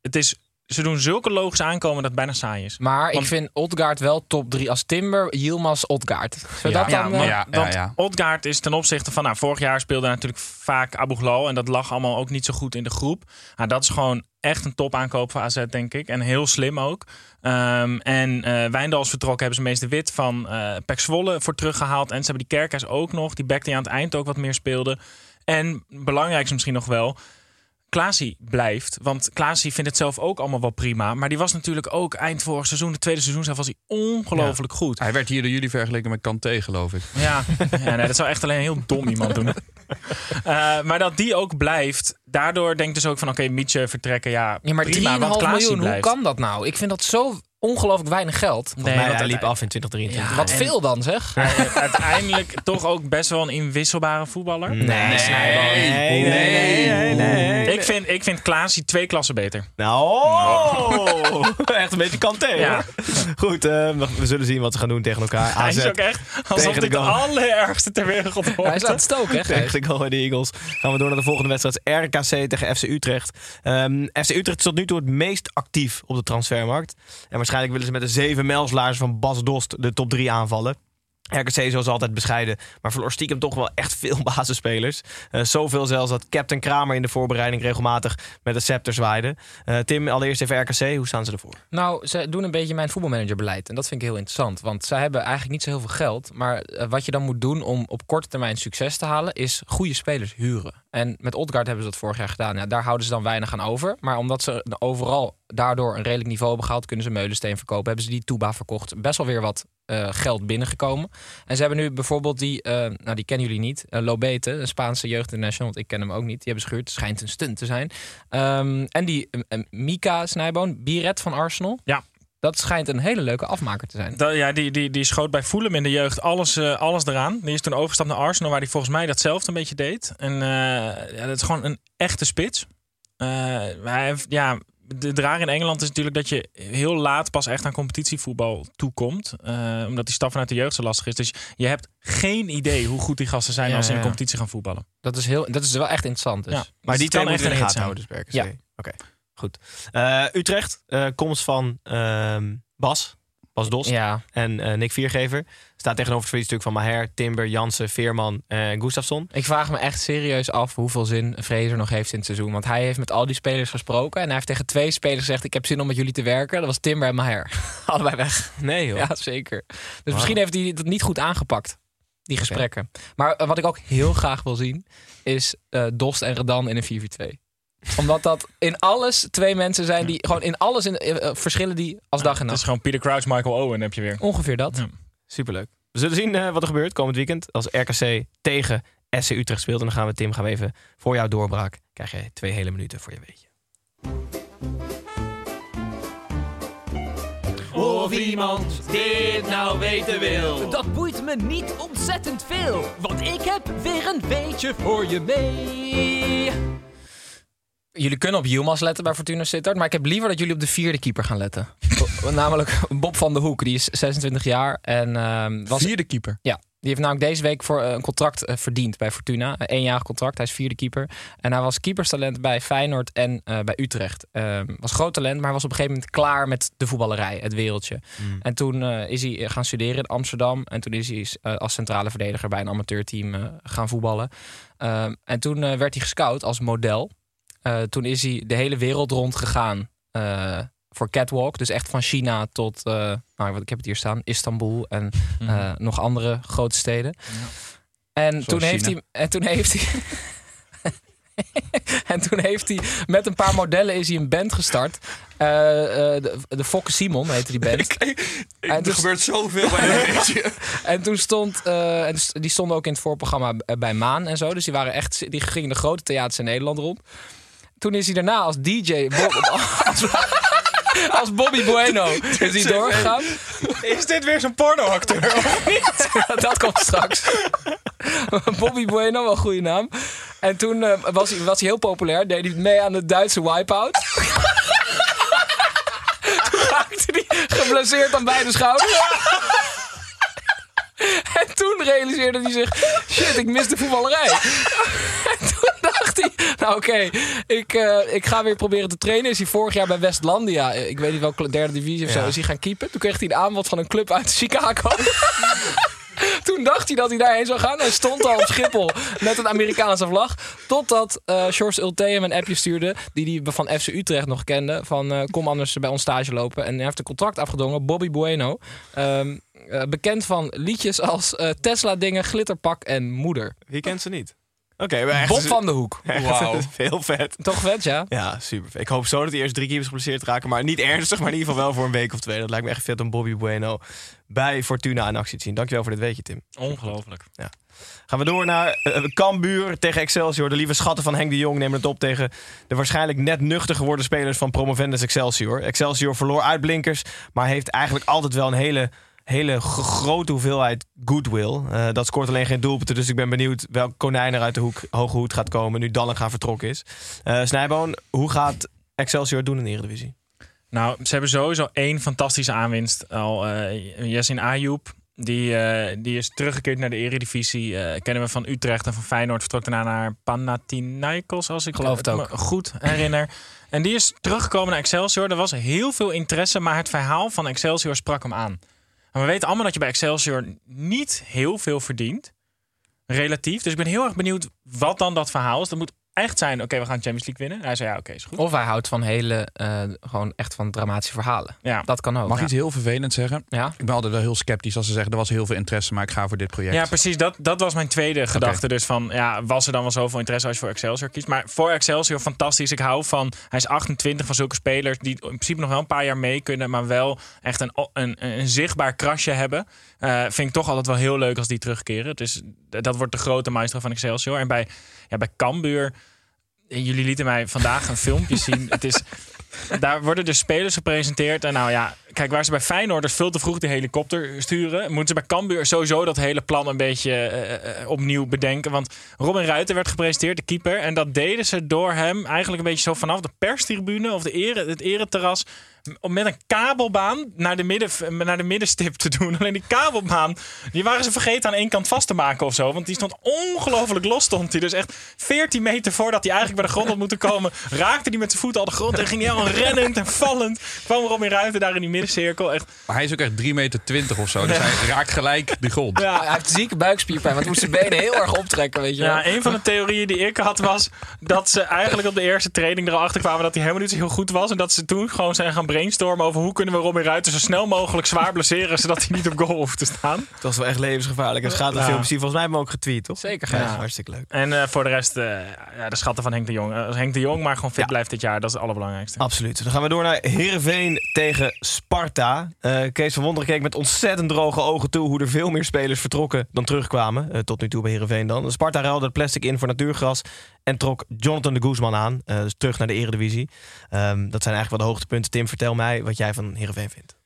het is, ze doen zulke logische aankomen dat het bijna saai is. Maar ik vind Odgaard wel top 3 als Timber, Yilmaz, Odgaard. Zodat Ja, dan... maar, eh, ja, want ja. Odgaard is ten opzichte van... Nou, vorig jaar speelde natuurlijk vaak Abu Ghlal. En dat lag allemaal ook niet zo goed in de groep. Nou, dat is gewoon echt een topaankoop voor AZ, denk ik. En heel slim ook. Ehm, en eh Wijndals vertrokken hebben ze meester Wit van eh Pek Zwolle voor teruggehaald. En ze hebben die Kerkers ook nog. Die back die aan het eind ook wat meer speelde. En belangrijkste misschien nog wel... Klaasie blijft. Want Klaasie vindt het zelf ook allemaal wel prima. Maar die was natuurlijk ook eind vorig seizoen, de tweede seizoen zelf, was hij ongelooflijk goed. Hij werd hier door jullie vergeleken met Kanté, geloof ik. Ja, ja nee, dat zou echt alleen een heel dom iemand doen. Eh, maar dat die ook blijft, daardoor denkt dus ook van oké, Mietje vertrekken, ja, Ja, maar 3,5 prima, want miljoen, hoe kan dat nou? Ik vind dat zo ongelooflijk weinig geld. Volgens mij, want hij liep af in 2023. Wat veel dan, zeg. Hij- uiteindelijk toch ook best wel een inwisselbare voetballer. Nee, nee, nee, nee, nee. Ik vind, ik vind Klaasie twee klassen beter. Nou, oh! echt een beetje kanté. Ja. Goed, eh, we zullen zien wat ze gaan doen tegen elkaar. Hij is ook echt alsof tegen de dit de goal. allerergste ter wereld wordt. Hij is aan het stoken, hè, Gijs? tegen de Eagles. Gaan we door naar de volgende wedstrijd. RKC tegen FC Utrecht. Ehm, FC Utrecht is tot nu toe het meest actief op de transfermarkt. En waarschijnlijk willen ze met de zeven mijlslaars van Bas Dost de top 3 aanvallen. RKC zoals altijd bescheiden, maar verloor stiekem toch wel echt veel basisspelers. Eh, zoveel zelfs dat Captain Kramer in de voorbereiding regelmatig met de scepter zwaaide. Eh, Tim, allereerst even RKC, hoe staan ze ervoor? Nou, ze doen een beetje mijn voetbalmanagerbeleid. En dat vind ik heel interessant. Want zij hebben eigenlijk niet zo heel veel geld. Maar eh, wat je dan moet doen om op korte termijn succes te halen... is goede spelers huren. En met Odgaard hebben ze dat vorig jaar gedaan. Ja, daar houden ze dan weinig aan over. Maar omdat ze overal daardoor een redelijk niveau hebben gehaald... kunnen ze Meulensteen verkopen. Hebben ze die Tuba verkocht. Best wel weer wat eh, geld binnengekomen. En ze hebben nu bijvoorbeeld die... eh, nou, die kennen jullie niet. eh, Lobete, een Spaanse jeugdinternational. Want ik ken hem ook niet. Die hebben ze gehuurd. Schijnt een stunt te zijn. Ehm, en die Mika Snijboon, Biret van Arsenal. Ja. Dat schijnt een hele leuke afmaker te zijn. Dat, ja, die, die, die schoot bij Fulham in de jeugd alles, alles eraan. Die is toen overgestapt naar Arsenal, waar hij volgens mij datzelfde een beetje deed. En ja, dat is gewoon een echte spits. Hij heeft, ja, de draag in Engeland is natuurlijk dat je heel laat pas echt aan competitievoetbal toekomt. Eh, omdat die stap vanuit de jeugd zo lastig is. Dus je hebt geen idee hoe goed die gasten zijn Ja, als ze in de competitie gaan voetballen. Dat is, heel, dat is wel echt interessant. Dus. Ja. Maar Dus die het twee kan echt gaten een hit houden, dus. Ja. Oké, goed. Eh, Utrecht, eh, komst van ehm, Bas, Bas Dos Ja, en eh, Nick Viergever. Staat tegenover het verliesstuk van Maher, Timber, Jansen, Veerman en Gustafsson. ik vraag me echt serieus af hoeveel zin Fraser nog heeft in het seizoen. Want hij heeft met al die spelers gesproken. En hij heeft tegen twee spelers gezegd: Ik heb zin om met jullie te werken. Dat was Timber en Maher. Allebei weg. Nee joh. Ja, zeker. Dus misschien heeft hij dat niet goed aangepakt. Die gesprekken. Maar eh, wat ik ook heel graag wil zien, is eh, Dost en Redan in een 4-4-2. Omdat dat in alles twee mensen zijn die gewoon in alles in, eh, eh, verschillen die als dag en Het is nacht. gewoon Peter Crouch, Michael Owen heb je weer. Ongeveer dat. Ja. Superleuk. We zullen zien eh, wat er gebeurt komend weekend als RKC tegen SC Utrecht speelt. En dan gaan we, Tim, gaan we even voor jouw doorbraak. Krijg je twee hele minuten voor je weetje. Of iemand dit nou weten wil. Dat boeit me niet ontzettend veel, want ik heb weer een beetje voor je mee. Jullie kunnen op Yilmaz letten bij Fortuna Sittard. Maar ik heb liever dat jullie op de vierde keeper gaan letten. Namelijk Bob van de Hoek. Die is 26 jaar. En, ehm, was, Vierde keeper. ja, Die heeft namelijk deze week voor eh, een contract eh, verdiend bij Fortuna. Een eenjarig contract. Hij is vierde keeper. En hij was keeperstalent bij Feyenoord en eh, bij Utrecht. Ehm, was groot talent, maar was op een gegeven moment klaar met de voetballerij, het wereldje. Mm. En toen is hij gaan studeren in Amsterdam. En toen is hij als centrale verdediger bij een amateurteam gaan voetballen. Ehm, en toen werd hij gescout als model. Eh, toen is hij de hele wereld rond gegaan eh, voor catwalk. Dus echt van China tot, eh, nou, wat- ik heb het hier staan, Istanbul en Mhm. nog andere grote steden. En, Zoals toen heeft hij, en toen heeft hij. en toen heeft hij met een paar modellen is hij een band gestart. De, de Fokke Simon heette die band. En er gebeurt zoveel bij een beetje. en toen stond, en die stonden ook in het voorprogramma bij Maan en zo. Dus die waren echt, die gingen de grote theaters in Nederland rond. Toen is hij daarna als DJ, Bob- als, als Bobby Bueno, is hij doorgegaan. Is dit weer zo'n pornoacteur? of niet? dat komt straks. Bobby Bueno, wel een goede naam. En toen eh, was, hij, was hij heel populair. Deed hij mee aan de Duitse wipeout. toen raakte hij geblesseerd aan beide schouders. en toen realiseerde hij zich... Shit, ik mis de voetballerij. en toen dacht hij... Nou oké, ik, eh, ik ga weer proberen te trainen. Is hij vorig jaar bij Westlandia... eh, Ik weet niet welke derde divisie of zo... Ja. Is hij gaan keepen. Toen kreeg hij een aanbod van een club uit Chicago. Toen dacht hij dat hij daarheen zou gaan. Hij stond al op Schiphol met een Amerikaanse vlag. Totdat eh George Ulte hem een appje stuurde. Die hij van FC Utrecht nog kende. Van eh, kom anders bij ons stage lopen. En hij heeft een contract afgedongen. Bobby Bueno. Ehm, eh, bekend van liedjes als Tesla dingen, glitterpak en moeder. Wie kent ze niet? Oké, Bob van de Hoek. Wauw. Heel vet. Toch vet, ja? Ja, super. vet. Ik hoop zo dat hij eerst drie keer geblesseerd raken. Maar niet ernstig, maar in ieder geval wel voor een week of twee. Dat lijkt me echt vet om Bobby Bueno bij Fortuna in actie te zien. Dankjewel voor dit weetje, Tim. Ongelooflijk. Ja. Gaan we door naar uh, Cambuur tegen Excelsior. De lieve schatten van Henk de Jong nemen het op tegen de waarschijnlijk net nuchter geworden spelers van promovendus Excelsior. Excelsior verloor uitblinkers, maar heeft eigenlijk altijd wel een hele, hele grote hoeveelheid goodwill. Eh, dat scoort alleen geen doelpunten, dus ik ben benieuwd welk konijn er uit de hoek, hoge hoed gaat komen nu Dallinga vertrokken is. Eh Snijboon, hoe gaat Excelsior doen in de Eredivisie? Nou, ze hebben sowieso één fantastische aanwinst al. eh Yasin Ayoub. Die, eh, die is teruggekeerd naar de Eredivisie. Eh, kennen we van Utrecht en van Feyenoord. Vertrok daarna naar Panathinaikos, als ik Geloof het me ook. goed herinner. En die is teruggekomen naar Excelsior. Er was heel veel interesse, maar het verhaal van Excelsior sprak hem aan. En we weten allemaal dat je bij Excelsior niet heel veel verdient. Relatief. Dus ik ben heel erg benieuwd wat dan dat verhaal is. Dat moet echt zijn, oké, we gaan Champions League winnen. Hij zei, ja, oké, is goed. Of hij houdt van hele, eh, gewoon echt van dramatische verhalen. Ja. Dat kan ook. Mag ik Ja. iets heel vervelend zeggen? Ja? Ik ben altijd wel heel sceptisch als ze zeggen... er was heel veel interesse, maar ik ga voor dit project. Ja, precies. Dat, dat was mijn tweede gedachte. Dus van, ja, was er dan wel zoveel interesse als je voor Excelsior kiest? Maar voor Excelsior, fantastisch. Ik hou van, hij is 28 van zulke spelers die in principe nog wel een paar jaar mee kunnen, maar wel echt een, een, een zichtbaar krasje hebben. Eh, vind ik toch altijd wel heel leuk als die terugkeren. Dus dat wordt de grote maestro van Excelsior. En bij, ja, bij Cambuur, jullie lieten mij vandaag een filmpje zien. Het is, daar worden de spelers gepresenteerd. En nou ja, kijk, waar ze bij Feyenoord dus veel te vroeg de helikopter sturen, moeten ze bij Cambuur sowieso dat hele plan een beetje eh, eh, opnieuw bedenken. Want Robin Ruiter werd gepresenteerd, de keeper. En dat deden ze door hem eigenlijk een beetje zo vanaf de perstribune of de ere, het ereterras om met een kabelbaan naar de, midden, naar de middenstip te doen. Alleen die kabelbaan, die waren ze vergeten aan één kant vast te maken of zo. Want die stond ongelooflijk los stond hij. Dus echt 14 meter voordat hij eigenlijk bij de grond had moeten komen... raakte hij met zijn voeten al de grond en ging hij al rennend en vallend. Kwam Robin Ruiter daar in die middencirkel. Echt, Maar hij is ook echt 3 meter 20 of zo. Dus hij raakt gelijk de grond. Ja, hij heeft zieke buikspierpijn, want hij moest zijn benen heel erg optrekken, weet je wel. Ja, een van de theorieën die ik had was dat ze eigenlijk op de eerste training erachter kwamen dat hij helemaal niet zo heel goed was. En dat ze toen gewoon zijn gaan brainstormen over hoe kunnen we Robin Ruiter zo snel mogelijk zwaar blesseren zodat hij niet op goal hoeft te staan. Het was wel echt levensgevaarlijk. En gaat Ja. film zien. Volgens mij hebben we hem ook getweet, toch? Zeker, Ja, ja. hartstikke leuk. En eh, voor de rest, eh, ja, de schatten van Henk de Jong. Als Henk de Jong maar gewoon fit Ja. blijft dit jaar, dat is het allerbelangrijkste. Absoluut. Dan gaan we door naar Heerenveen tegen Sparta. Eh, Kees van Wonderen keek met ontzettend droge ogen toe... hoe er veel meer spelers vertrokken dan terugkwamen. Eh, tot nu toe bij Heerenveen dan. Sparta ruilde het plastic in voor natuurgras... en trok Jonathan de Guzman aan. eh, dus terug naar de Eredivisie. Ehm, dat zijn eigenlijk wel de hoogtepunten. Tim, vertel mij wat jij van Heerenveen vindt.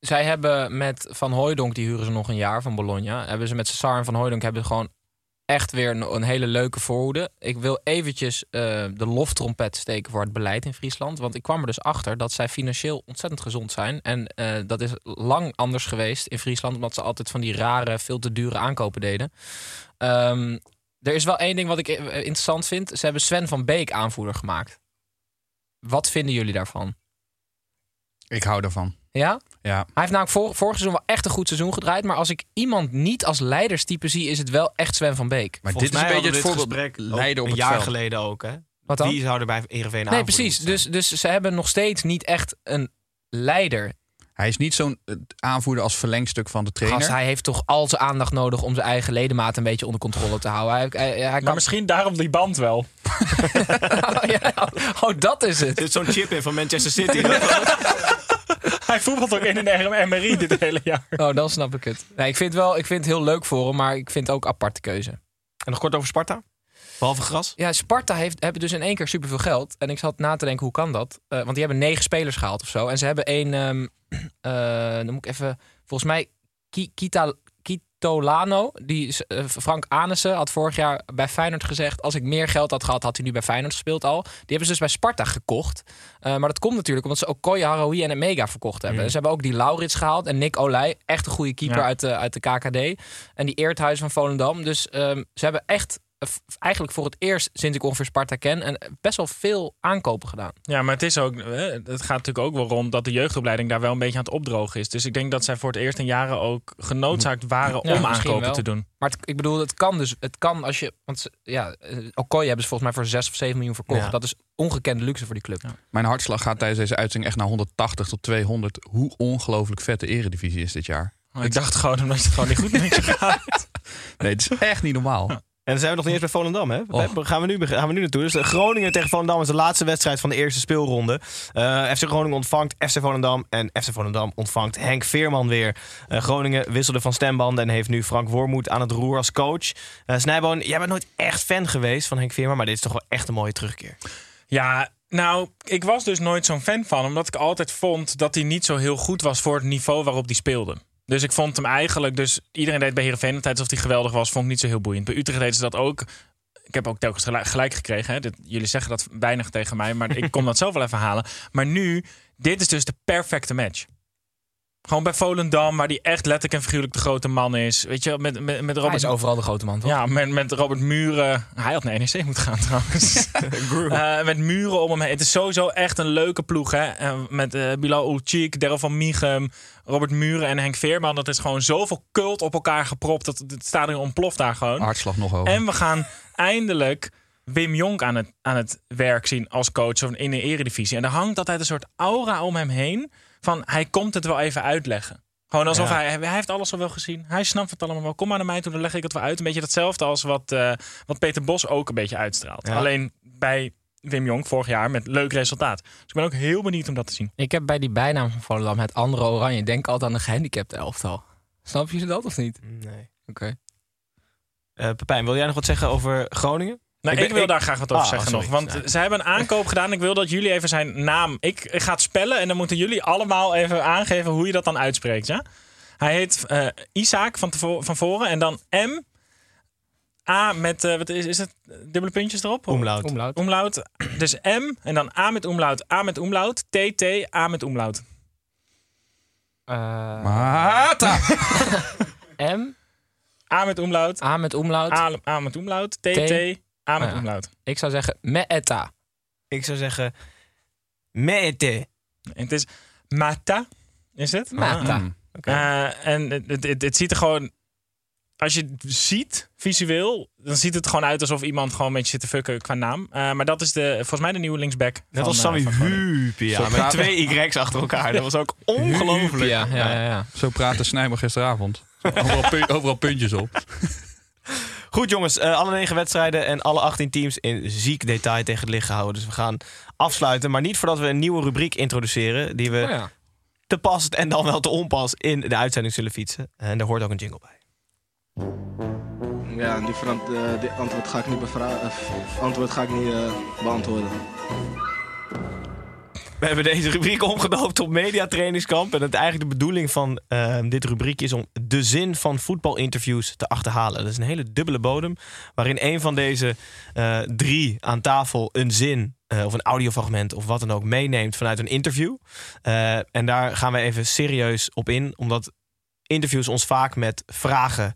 Zij hebben met Van Hooijdonk, die huren ze nog een jaar van Bologna. Hebben ze met Cesar en Van Hooijdonk hebben ze gewoon echt weer een, een hele leuke voorhoede. Ik wil eventjes eh, de loftrompet steken voor het beleid in Friesland. Want ik kwam er dus achter dat zij financieel ontzettend gezond zijn. En eh, dat is lang anders geweest in Friesland, omdat ze altijd van die rare, veel te dure aankopen deden. Ehm, er is wel één ding wat ik eh, interessant vind. Ze hebben Sven van Beek aanvoerder gemaakt. Wat vinden jullie daarvan? Ik hou daarvan. Ja? Ja. Hij heeft namelijk vor, vorig seizoen wel echt een goed seizoen gedraaid. Maar als ik iemand niet als leiderstype zie, is het wel echt Sven van Beek. Maar Volgens dit is een beetje het voorbeeld dit gesprek leiden op een jaar veld. geleden ook, hè? Wat dan? Wie zou er bij Ereveen Nee, precies. Dus, dus ze hebben nog steeds niet echt een leider. Hij is niet zo'n eh, aanvoerder als verlengstuk van de trainer. Gast, hij heeft toch al zijn aandacht nodig om zijn eigen ledemaat een beetje onder controle te houden. Hij, hij, hij Maar kan... misschien daarom die band wel. ja, oh, dat is het. Er zit zo'n chip in van Manchester City. Hij voetbalt ook in een MRI dit hele jaar. Oh, dan snap ik het. Nee, ik, vind wel, ik vind het heel leuk voor hem, maar ik vind het ook een aparte keuze. En nog kort over Sparta? Behalve gras? Ja, Sparta heeft, hebben dus in één keer superveel geld. En ik zat na te denken, hoe kan dat? Eh, want die hebben negen spelers gehaald of zo. En ze hebben één, eh, dan moet ik even, volgens mij, Ki- Kita, Kitolano. Die, is, eh, Frank Anissen had vorig jaar bij Feyenoord gezegd... als ik meer geld had gehad, had hij nu bij Feyenoord gespeeld al. Die hebben ze dus bij Sparta gekocht. Eh, maar dat komt natuurlijk omdat ze ook Koya, Haroui en Mega verkocht hebben. Mm. En ze hebben ook die Laurits gehaald en Nick Olij. Echt een goede keeper Ja. uit, de, uit de KKD. En die Eerthuis van Volendam. Dus ehm, ze hebben echt... Eigenlijk voor het eerst sinds ik ongeveer Sparta ken... en best wel veel aankopen gedaan. Ja, maar het is ook. eh, Het gaat natuurlijk ook wel rond dat de jeugdopleiding daar wel een beetje aan het opdrogen is. Dus ik denk dat zij voor het eerst in jaren ook genoodzaakt waren Ja, om aankopen wel. te doen. Maar het- ik bedoel, het kan dus. Het kan als je. Want ja, eh, Okoye hebben ze volgens mij voor 6 of 7 miljoen verkocht. Ja. Dat is ongekende luxe voor die club. Mijn hartslag gaat tijdens deze uitzending echt naar 180 tot 200. Hoe ongelooflijk vet de eredivisie is dit jaar. Oh, ik dacht gewoon omdat het gewoon niet goed met je gaat. Nee, het is echt niet normaal. En dan zijn we nog niet eens bij Volendam, hè? Daar Gaan we, nu, gaan we nu naartoe. Dus eh, Groningen tegen Volendam is de laatste wedstrijd van de eerste speelronde. Eh, FC Groningen ontvangt FC Volendam. En FC Volendam ontvangt Henk Veerman weer. Eh, Groningen wisselde van stembanden en heeft nu Frank Wormoed aan het roer als coach. Eh Snijboon, jij bent nooit echt fan geweest van Henk Veerman. Maar dit is toch wel echt een mooie terugkeer. Ja, nou, ik was dus nooit zo'n fan van. Omdat ik altijd vond dat hij niet zo heel goed was voor het niveau waarop hij speelde. Dus ik vond hem eigenlijk... Dus iedereen deed bij Heerenveen altijd alsof hij geweldig was. Vond ik niet zo heel boeiend. Bij Utrecht deden ze dat ook. Ik heb ook telkens gelijk, gekregen. Hè. Dit- jullie zeggen dat weinig tegen mij. Maar ik kon dat zelf wel even halen. Maar nu, dit is dus de perfecte match. Gewoon bij Volendam, waar die echt letterlijk en figuurlijk de grote man is. Weet je, met, met, met Hij Robert is overal de grote man, toch? ja, met, met Robert Muren. Hij had naar NEC moeten gaan trouwens. Eh, met Muren om hem heen. Het is sowieso echt een leuke ploeg. Hè? En met eh Bilal Ulcik, Daryl van Miegem, Robert Muren en Henk Veerman. Dat is gewoon zoveel cult op elkaar gepropt. Dat het stadion ontploft daar gewoon. Hartslag nog hoger. En we gaan eindelijk Wim Jonk aan het, aan het werk zien als coach in de eredivisie. En er hangt altijd een soort aura om hem heen. Van hij komt het wel even uitleggen. Gewoon alsof Ja. hij, hij heeft alles al wel gezien. Hij snapt het allemaal wel. Kom maar naar mij toe, dan leg ik het wel uit. Een beetje hetzelfde als wat, eh, wat Peter Bos ook een beetje uitstraalt. Ja. Alleen bij Wim Jonk vorig jaar met leuk resultaat. Dus ik ben ook heel benieuwd om dat te zien. Ik heb bij die bijnaam van Volendam het andere oranje. Denk altijd aan een gehandicapt elftal. Snap je dat of niet? Nee. Oké. Eh Pepijn, wil jij nog wat zeggen over Groningen? Nou, Ik wil ik- daar graag wat over Ah, zeggen sorry. nog. Want Ja. ze hebben een aankoop gedaan. Ik wil dat jullie even zijn naam... Ik, ik ga het spellen en dan moeten jullie allemaal even aangeven hoe je dat dan uitspreekt. Ja? Hij heet eh Isaac van, van voren en dan M... A met, eh, wat is, is het dubbele puntjes erop? Omlaut. Omlaut. Omlaut. Dus M en dan A met omlaut, A met omlaut, T, T, A met omlaut. Eh, Mata! M, A met omlaut, A met omlaut. A, A met omlaut, T, T, A met Ah, ja. omlaut. Ik zou zeggen Meeta. Ik zou zeggen... Mete. En het is Mata, is het? Mata. Mm. Eh, en het, het, het, het ziet er gewoon. Als je het ziet, visueel, dan ziet het gewoon uit alsof iemand gewoon een beetje zit te fucken qua naam. Eh, maar dat is de, volgens mij de nieuwe linksback. Net van, als eh, Sammy. Huupia. Zo Met praten- twee Y's achter elkaar. Dat was ook ongelooflijk. Ja, ja, ja. ja. Zo praatte Snijmer gisteravond. Overal, pu- overal puntjes op. Goed jongens, eh, alle negen wedstrijden en alle 18 teams in ziek detail tegen het licht gehouden. Dus we gaan afsluiten, maar niet voordat we een nieuwe rubriek introduceren... die we Oh ja. te pas en dan wel te onpas in de uitzending zullen fietsen. En daar hoort ook een jingle bij. Ja, die, verant- eh, die antwoord ga ik niet, bevra- eh, antwoord ga ik niet eh, beantwoorden. We hebben deze rubriek omgedoopt tot mediatrainingskamp. En het eigenlijk de bedoeling van eh, dit rubriek is om de zin van voetbalinterviews te achterhalen. Dat is een hele dubbele bodem. Waarin een van deze eh, drie aan tafel een zin eh, of een audiofragment of wat dan ook meeneemt vanuit een interview. Eh, en daar gaan we even serieus op in. Omdat interviews ons vaak met vragen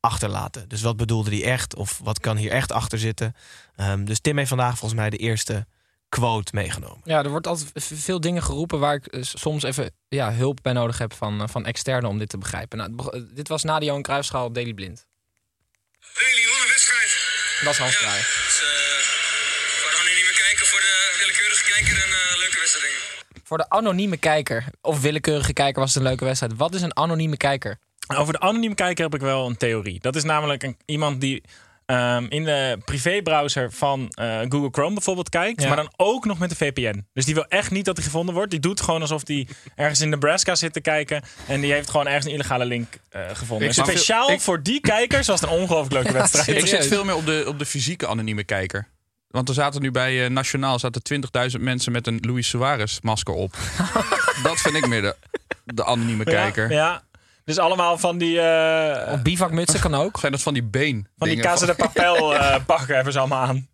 achterlaten. Dus wat bedoelde die echt? Of wat kan hier echt achter zitten? Ehm, dus Tim heeft vandaag volgens mij de eerste quote meegenomen. Ja, er wordt altijd veel dingen geroepen waar ik eh, soms even ja, hulp bij nodig heb van, eh, van externen om dit te begrijpen. Nou, eh, dit was na de Johan Cruijffschaal Daily Blind. Daily, wat een wedstrijd. Dat is Hans Kraaij. Dus, eh, voor de anonieme kijker, voor de willekeurige kijker een leuke wedstrijd. Voor de anonieme kijker, of willekeurige kijker, was het een leuke wedstrijd. Wat is een anonieme kijker? Over de anonieme kijker heb ik wel een theorie. Dat is namelijk een, iemand die ehm, in de privébrowser van eh, Google Chrome bijvoorbeeld kijkt, Ja. maar dan ook nog met een VPN. Dus die wil echt niet dat hij gevonden wordt. Die doet gewoon alsof die ergens in Nebraska zit te kijken en die heeft gewoon ergens een illegale link eh, gevonden. Zit- speciaal ik- voor die kijkers was het een ongelooflijk leuke wedstrijd. Ik zit veel meer op de, op de fysieke anonieme kijker. Want er zaten nu bij eh, Nationaal zaten 20.000 mensen met een Luis Suarez masker op. dat vind ik meer de, de anonieme kijker. Ja, ja. Dus allemaal van die... eh Of bivakmutsen kan ook. Zijn dat van die been? van die Casa de Papel eh, pakken hebben ze allemaal aan.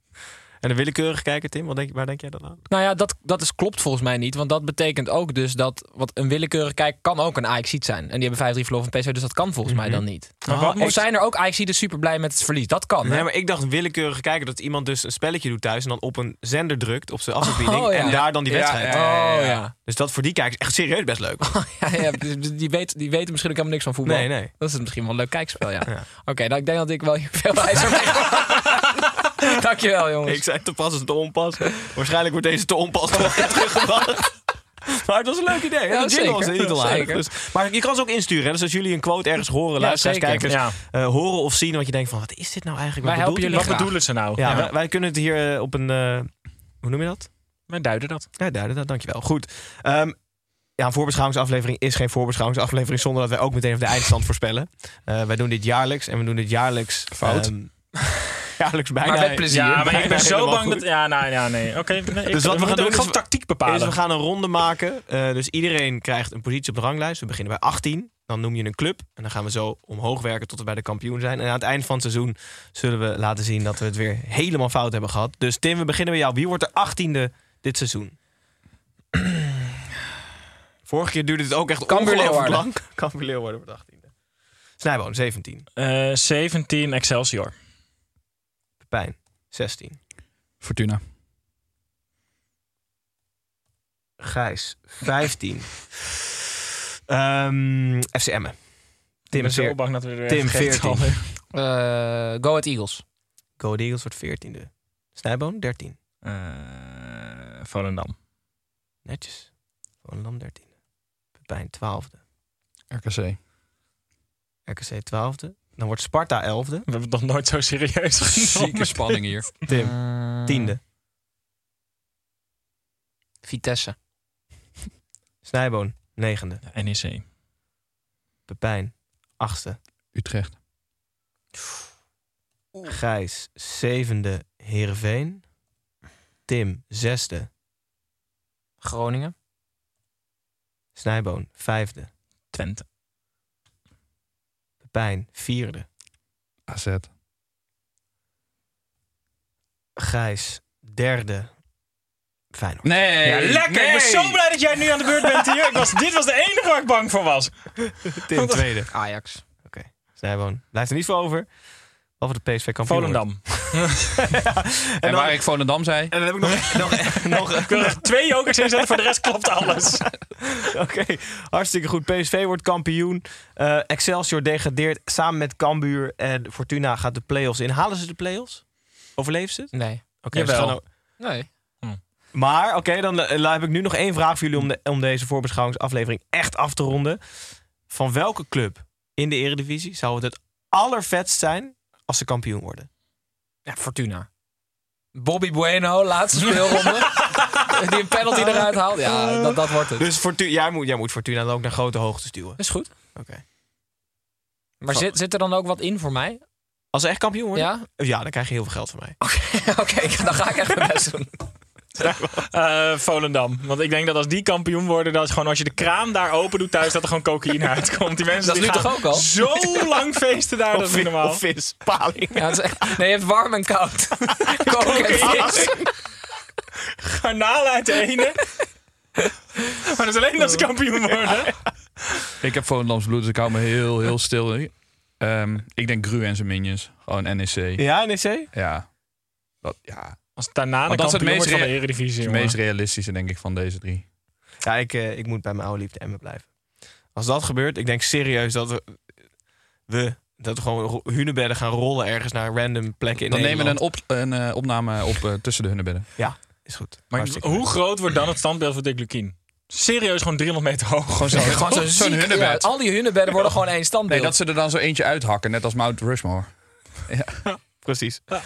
En de willekeurige kijker, Tim, wat denk, waar denk jij dan aan? Nou ja, dat, dat is, klopt volgens mij niet. Want dat betekent ook dus dat wat een willekeurige kijker kan ook een Ajaxiet zijn. En die hebben 5-3 verloren van PSV, dus dat kan volgens mij dan niet. Maar wat of moet- zijn er ook Ajaxieten super blij met het verlies? Dat kan. hè? Nee, maar ik dacht een willekeurige kijker dat iemand dus een spelletje doet thuis en dan op een zender drukt op zijn afstandsbediening Oh, ja. en daar dan die Ja, wedstrijd. ja, ja, ja. Oh, ja. Dus dat voor die kijkers echt serieus best leuk. Ja, ja, dus die, weet, die weten misschien ook helemaal niks van voetbal. Nee, nee. Dat is misschien wel een leuk kijkspel, ja. Oké, nou ik denk dat ik wel hier veel wijzer mee Dankjewel, jongens. Ik zei te pas is te onpas. Waarschijnlijk wordt deze te onpas teruggebracht. Maar het was een leuk idee. Ja, Ja, jingle was niet al. Dus, maar je kan ze ook insturen. Hè? Dus als jullie een quote ergens horen, luisteraars, zeker. kijkers, Ja. eh, horen of zien, wat je denkt van, wat is dit nou eigenlijk? Wij Wat helpen jullie? Wat bedoelen ze nou? Ja, Ja. Wij, wij kunnen het hier eh, op een, eh, hoe noem je dat? Wij duiden dat. Ja, duiden dat, dankjewel. Goed. Ehm, ja, een voorbeschouwingsaflevering is geen voorbeschouwingsaflevering zonder dat wij ook meteen even de eindstand voorspellen. Eh, wij doen dit jaarlijks en we doen dit jaarlijks. Fout. ehm, jaarlijks bijna. Maar met plezier. Ja, maar ik ben zo bang goed. dat... Ja, nou, ja, nee. Oké, nee, ik- Dus wat we gaan doen is gewoon tactiek bepalen. Is we gaan een ronde maken. Eh, dus iedereen krijgt een positie op de ranglijst. We beginnen bij 18. Dan noem je een club. En dan gaan we zo omhoog werken tot we bij de kampioen zijn. En aan het eind van het seizoen zullen we laten zien dat we het weer helemaal fout hebben gehad. Dus Tim, we beginnen bij jou. Wie wordt de 18e dit seizoen? Vorige keer duurde het ook echt ongelooflijk lang. Cambuur Leeuwarden wordt 18e. Snijboon, 17. Eh, 17 Excelsior. Pepijn, 16. Fortuna. Gijs, 15. Ehm FC Emmen. ik Tim, ben zo veer- bang dat we er weer Tim, vergeten 14. alweer. Eh, Go Ahead Eagles. Go Ahead Eagles wordt 14e. Snijboon, 13. Eh, Volendam. Netjes. Volendam 13e. Pepijn 12e. RKC. RKC 12e. Dan wordt Sparta 11e. We hebben het nog nooit zo serieus genomen. Zieke spanning hier. Tim, Eh, 10e. Vitesse. Snijboon 9e. NEC. Pepijn 8e. Utrecht. Gijs 7e. Heerenveen. Tim 6e. Groningen. Snijboon 5e. Twente. Pepijn 4e. AZ. Gijs derde. Feyenoord. Nee. Ja, lekker. Ik ben zo blij dat jij nu aan de beurt bent hier. Ik was, dit was de enige waar ik bang voor was. Tim tweede. Ajax. Snijboon. Blijft er niet voor over. Behalve de PSV kampioen. Volendam. En, waar ik Volendam zei. En dan heb ik nog, nog, nog, Ik wil er twee jokers inzetten, voor de rest klopt alles. Oké, hartstikke goed. PSV wordt kampioen. Eh, Excelsior degradeert samen met Cambuur. En Fortuna gaat de play-offs in. Halen ze de play-offs? Overleven ze het? Nee. Oké, Nee. Maar oké, dan eh, heb ik nu nog één vraag voor jullie om, de, om deze voorbeschouwingsaflevering echt af te ronden. Van welke club in de Eredivisie zou het het allervetst zijn als ze kampioen worden? Ja, Fortuna. Bobby Bueno, laatste speelronde. Die een penalty eruit haalt. Ja, dat, dat wordt het. Dus Fortuna, jij, moet, jij moet Fortuna dan ook naar grote hoogte stuwen. Is goed. Oké. Maar zit, zit er dan ook wat in voor mij? Als ze echt kampioen worden? Ja? Ja, dan krijg je heel veel geld van mij. Oké, dan ga ik echt mijn best doen. Eh, Volendam. Want ik denk dat als die kampioen worden, dat gewoon als je de kraan daar open doet thuis, dat er gewoon cocaïne uitkomt. Die mensen Dat is die nu gaan toch ook al? Zo lang feesten daar, dat is niet normaal. Of vis, paling. Ja, het is echt, nee, je hebt warm en koud. Vis. Garnalen uit de ene. Maar dat is alleen als ze kampioen worden. Ik heb Volendams bloed, dus ik hou me heel, heel stil. Ehm, ik denk Gru en zijn minions. Gewoon NEC. Ja, NEC? Ja. Dat, ja. Als daarna de dat is het meest, van de Eredivisie. het jongen. meest realistische, denk ik, van deze drie. Ja, ik, eh, ik moet bij mijn oude liefde Emmen blijven. Als dat gebeurt, ik denk serieus dat we, we dat we gewoon hunebedden gaan rollen ergens naar random plekken in Dan nemen we een, op, een eh, opname op eh, tussen de hunnebedden. Ja, is goed. Maar Hartstikke hoe goed. groot wordt dan het standbeeld van Dick Lukien? Serieus, gewoon 300 meter hoog. Gewoon zo- Gewoon zo'n hunnebed. ja, al die hunnebedden worden gewoon één standbeeld. Nee, dat ze er dan zo eentje uithakken, net als Mount Rushmore. Precies. Goed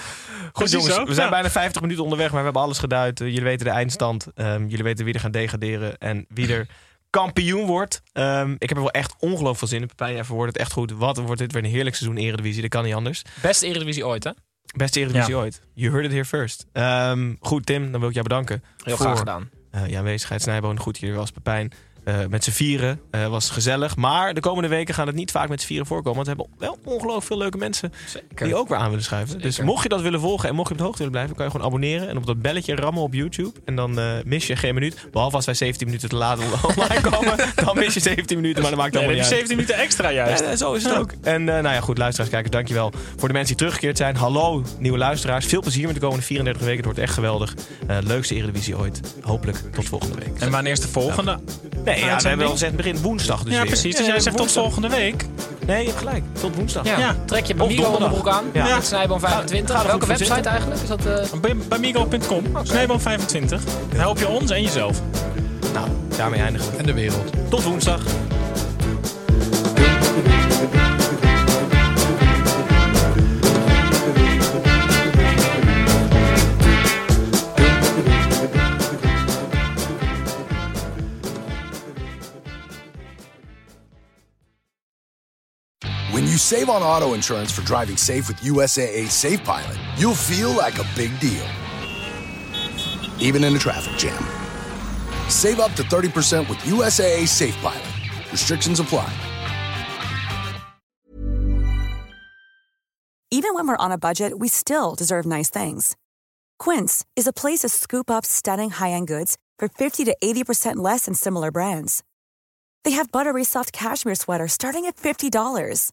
Precies jongens, zo, we zijn ja. bijna 50 minuten onderweg, maar we hebben alles geduid. Eh, jullie weten de eindstand. Ehm, jullie weten wie er gaan degraderen en wie er kampioen wordt. Ehm, ik heb er wel echt ongelooflijk veel zin in. Pepijn, jij verwoordt het echt goed. Wat wordt dit weer een heerlijk seizoen Eredivisie. Dat kan niet anders. Beste Eredivisie ooit, hè? Beste Eredivisie ooit. You heard it here first. Ehm, goed, Tim, dan wil ik jou bedanken. Heel graag gedaan. eh, je aanwezigheid. Snijboon, goed hier was Pepijn. Eh, met z'n vieren eh, was gezellig. Maar de komende weken gaan het niet vaak met z'n vieren voorkomen. Want we hebben wel ongelooflijk veel leuke mensen die ook weer aan willen schuiven. Dus mocht je dat willen volgen en mocht je op de hoogte willen blijven, kan je gewoon abonneren en op dat belletje rammen op YouTube. En dan eh, mis je geen minuut. Behalve als wij 17 minuten te laat online komen. Dan mis je 17 minuten, maar dat maakt Nee, dan heb niet je uit. 17 minuten extra juist. Ja, zo is het ook. En nou ja, goed, luisteraars, kijkers, dankjewel voor de mensen die teruggekeerd zijn. Hallo, nieuwe luisteraars. Veel plezier met de komende 34 weken. Het wordt echt geweldig. Leukste Eredivisie ooit. Hopelijk tot volgende week. En wanneer is de volgende? Nee, ja, we hebben al gezegd begin woensdag dus Ja, weer. precies. Dus jij zegt tot volgende week. Nee, je hebt gelijk. Tot woensdag. Ja, Ja. trek je Bamigo onderbroek aan. Ja. Met Snijboom 25. Ga- ga er Welke website zitten. eigenlijk? Is dat, eh, Bij, bij Migo.com. Snijboom 25. Dan help je ons en jezelf. Nou, daarmee eindigen we. En de wereld. Tot woensdag. You save on auto insurance for driving safe with USAA Safe Pilot, you'll feel like a big deal, even in a traffic jam. Save up to 30% with USAA Safe Pilot. Restrictions apply. Even when we're on a budget, we still deserve nice things. Quince is a place to scoop up stunning high-end goods for 50 to 80% less than similar brands. They have buttery soft cashmere sweaters starting at $50,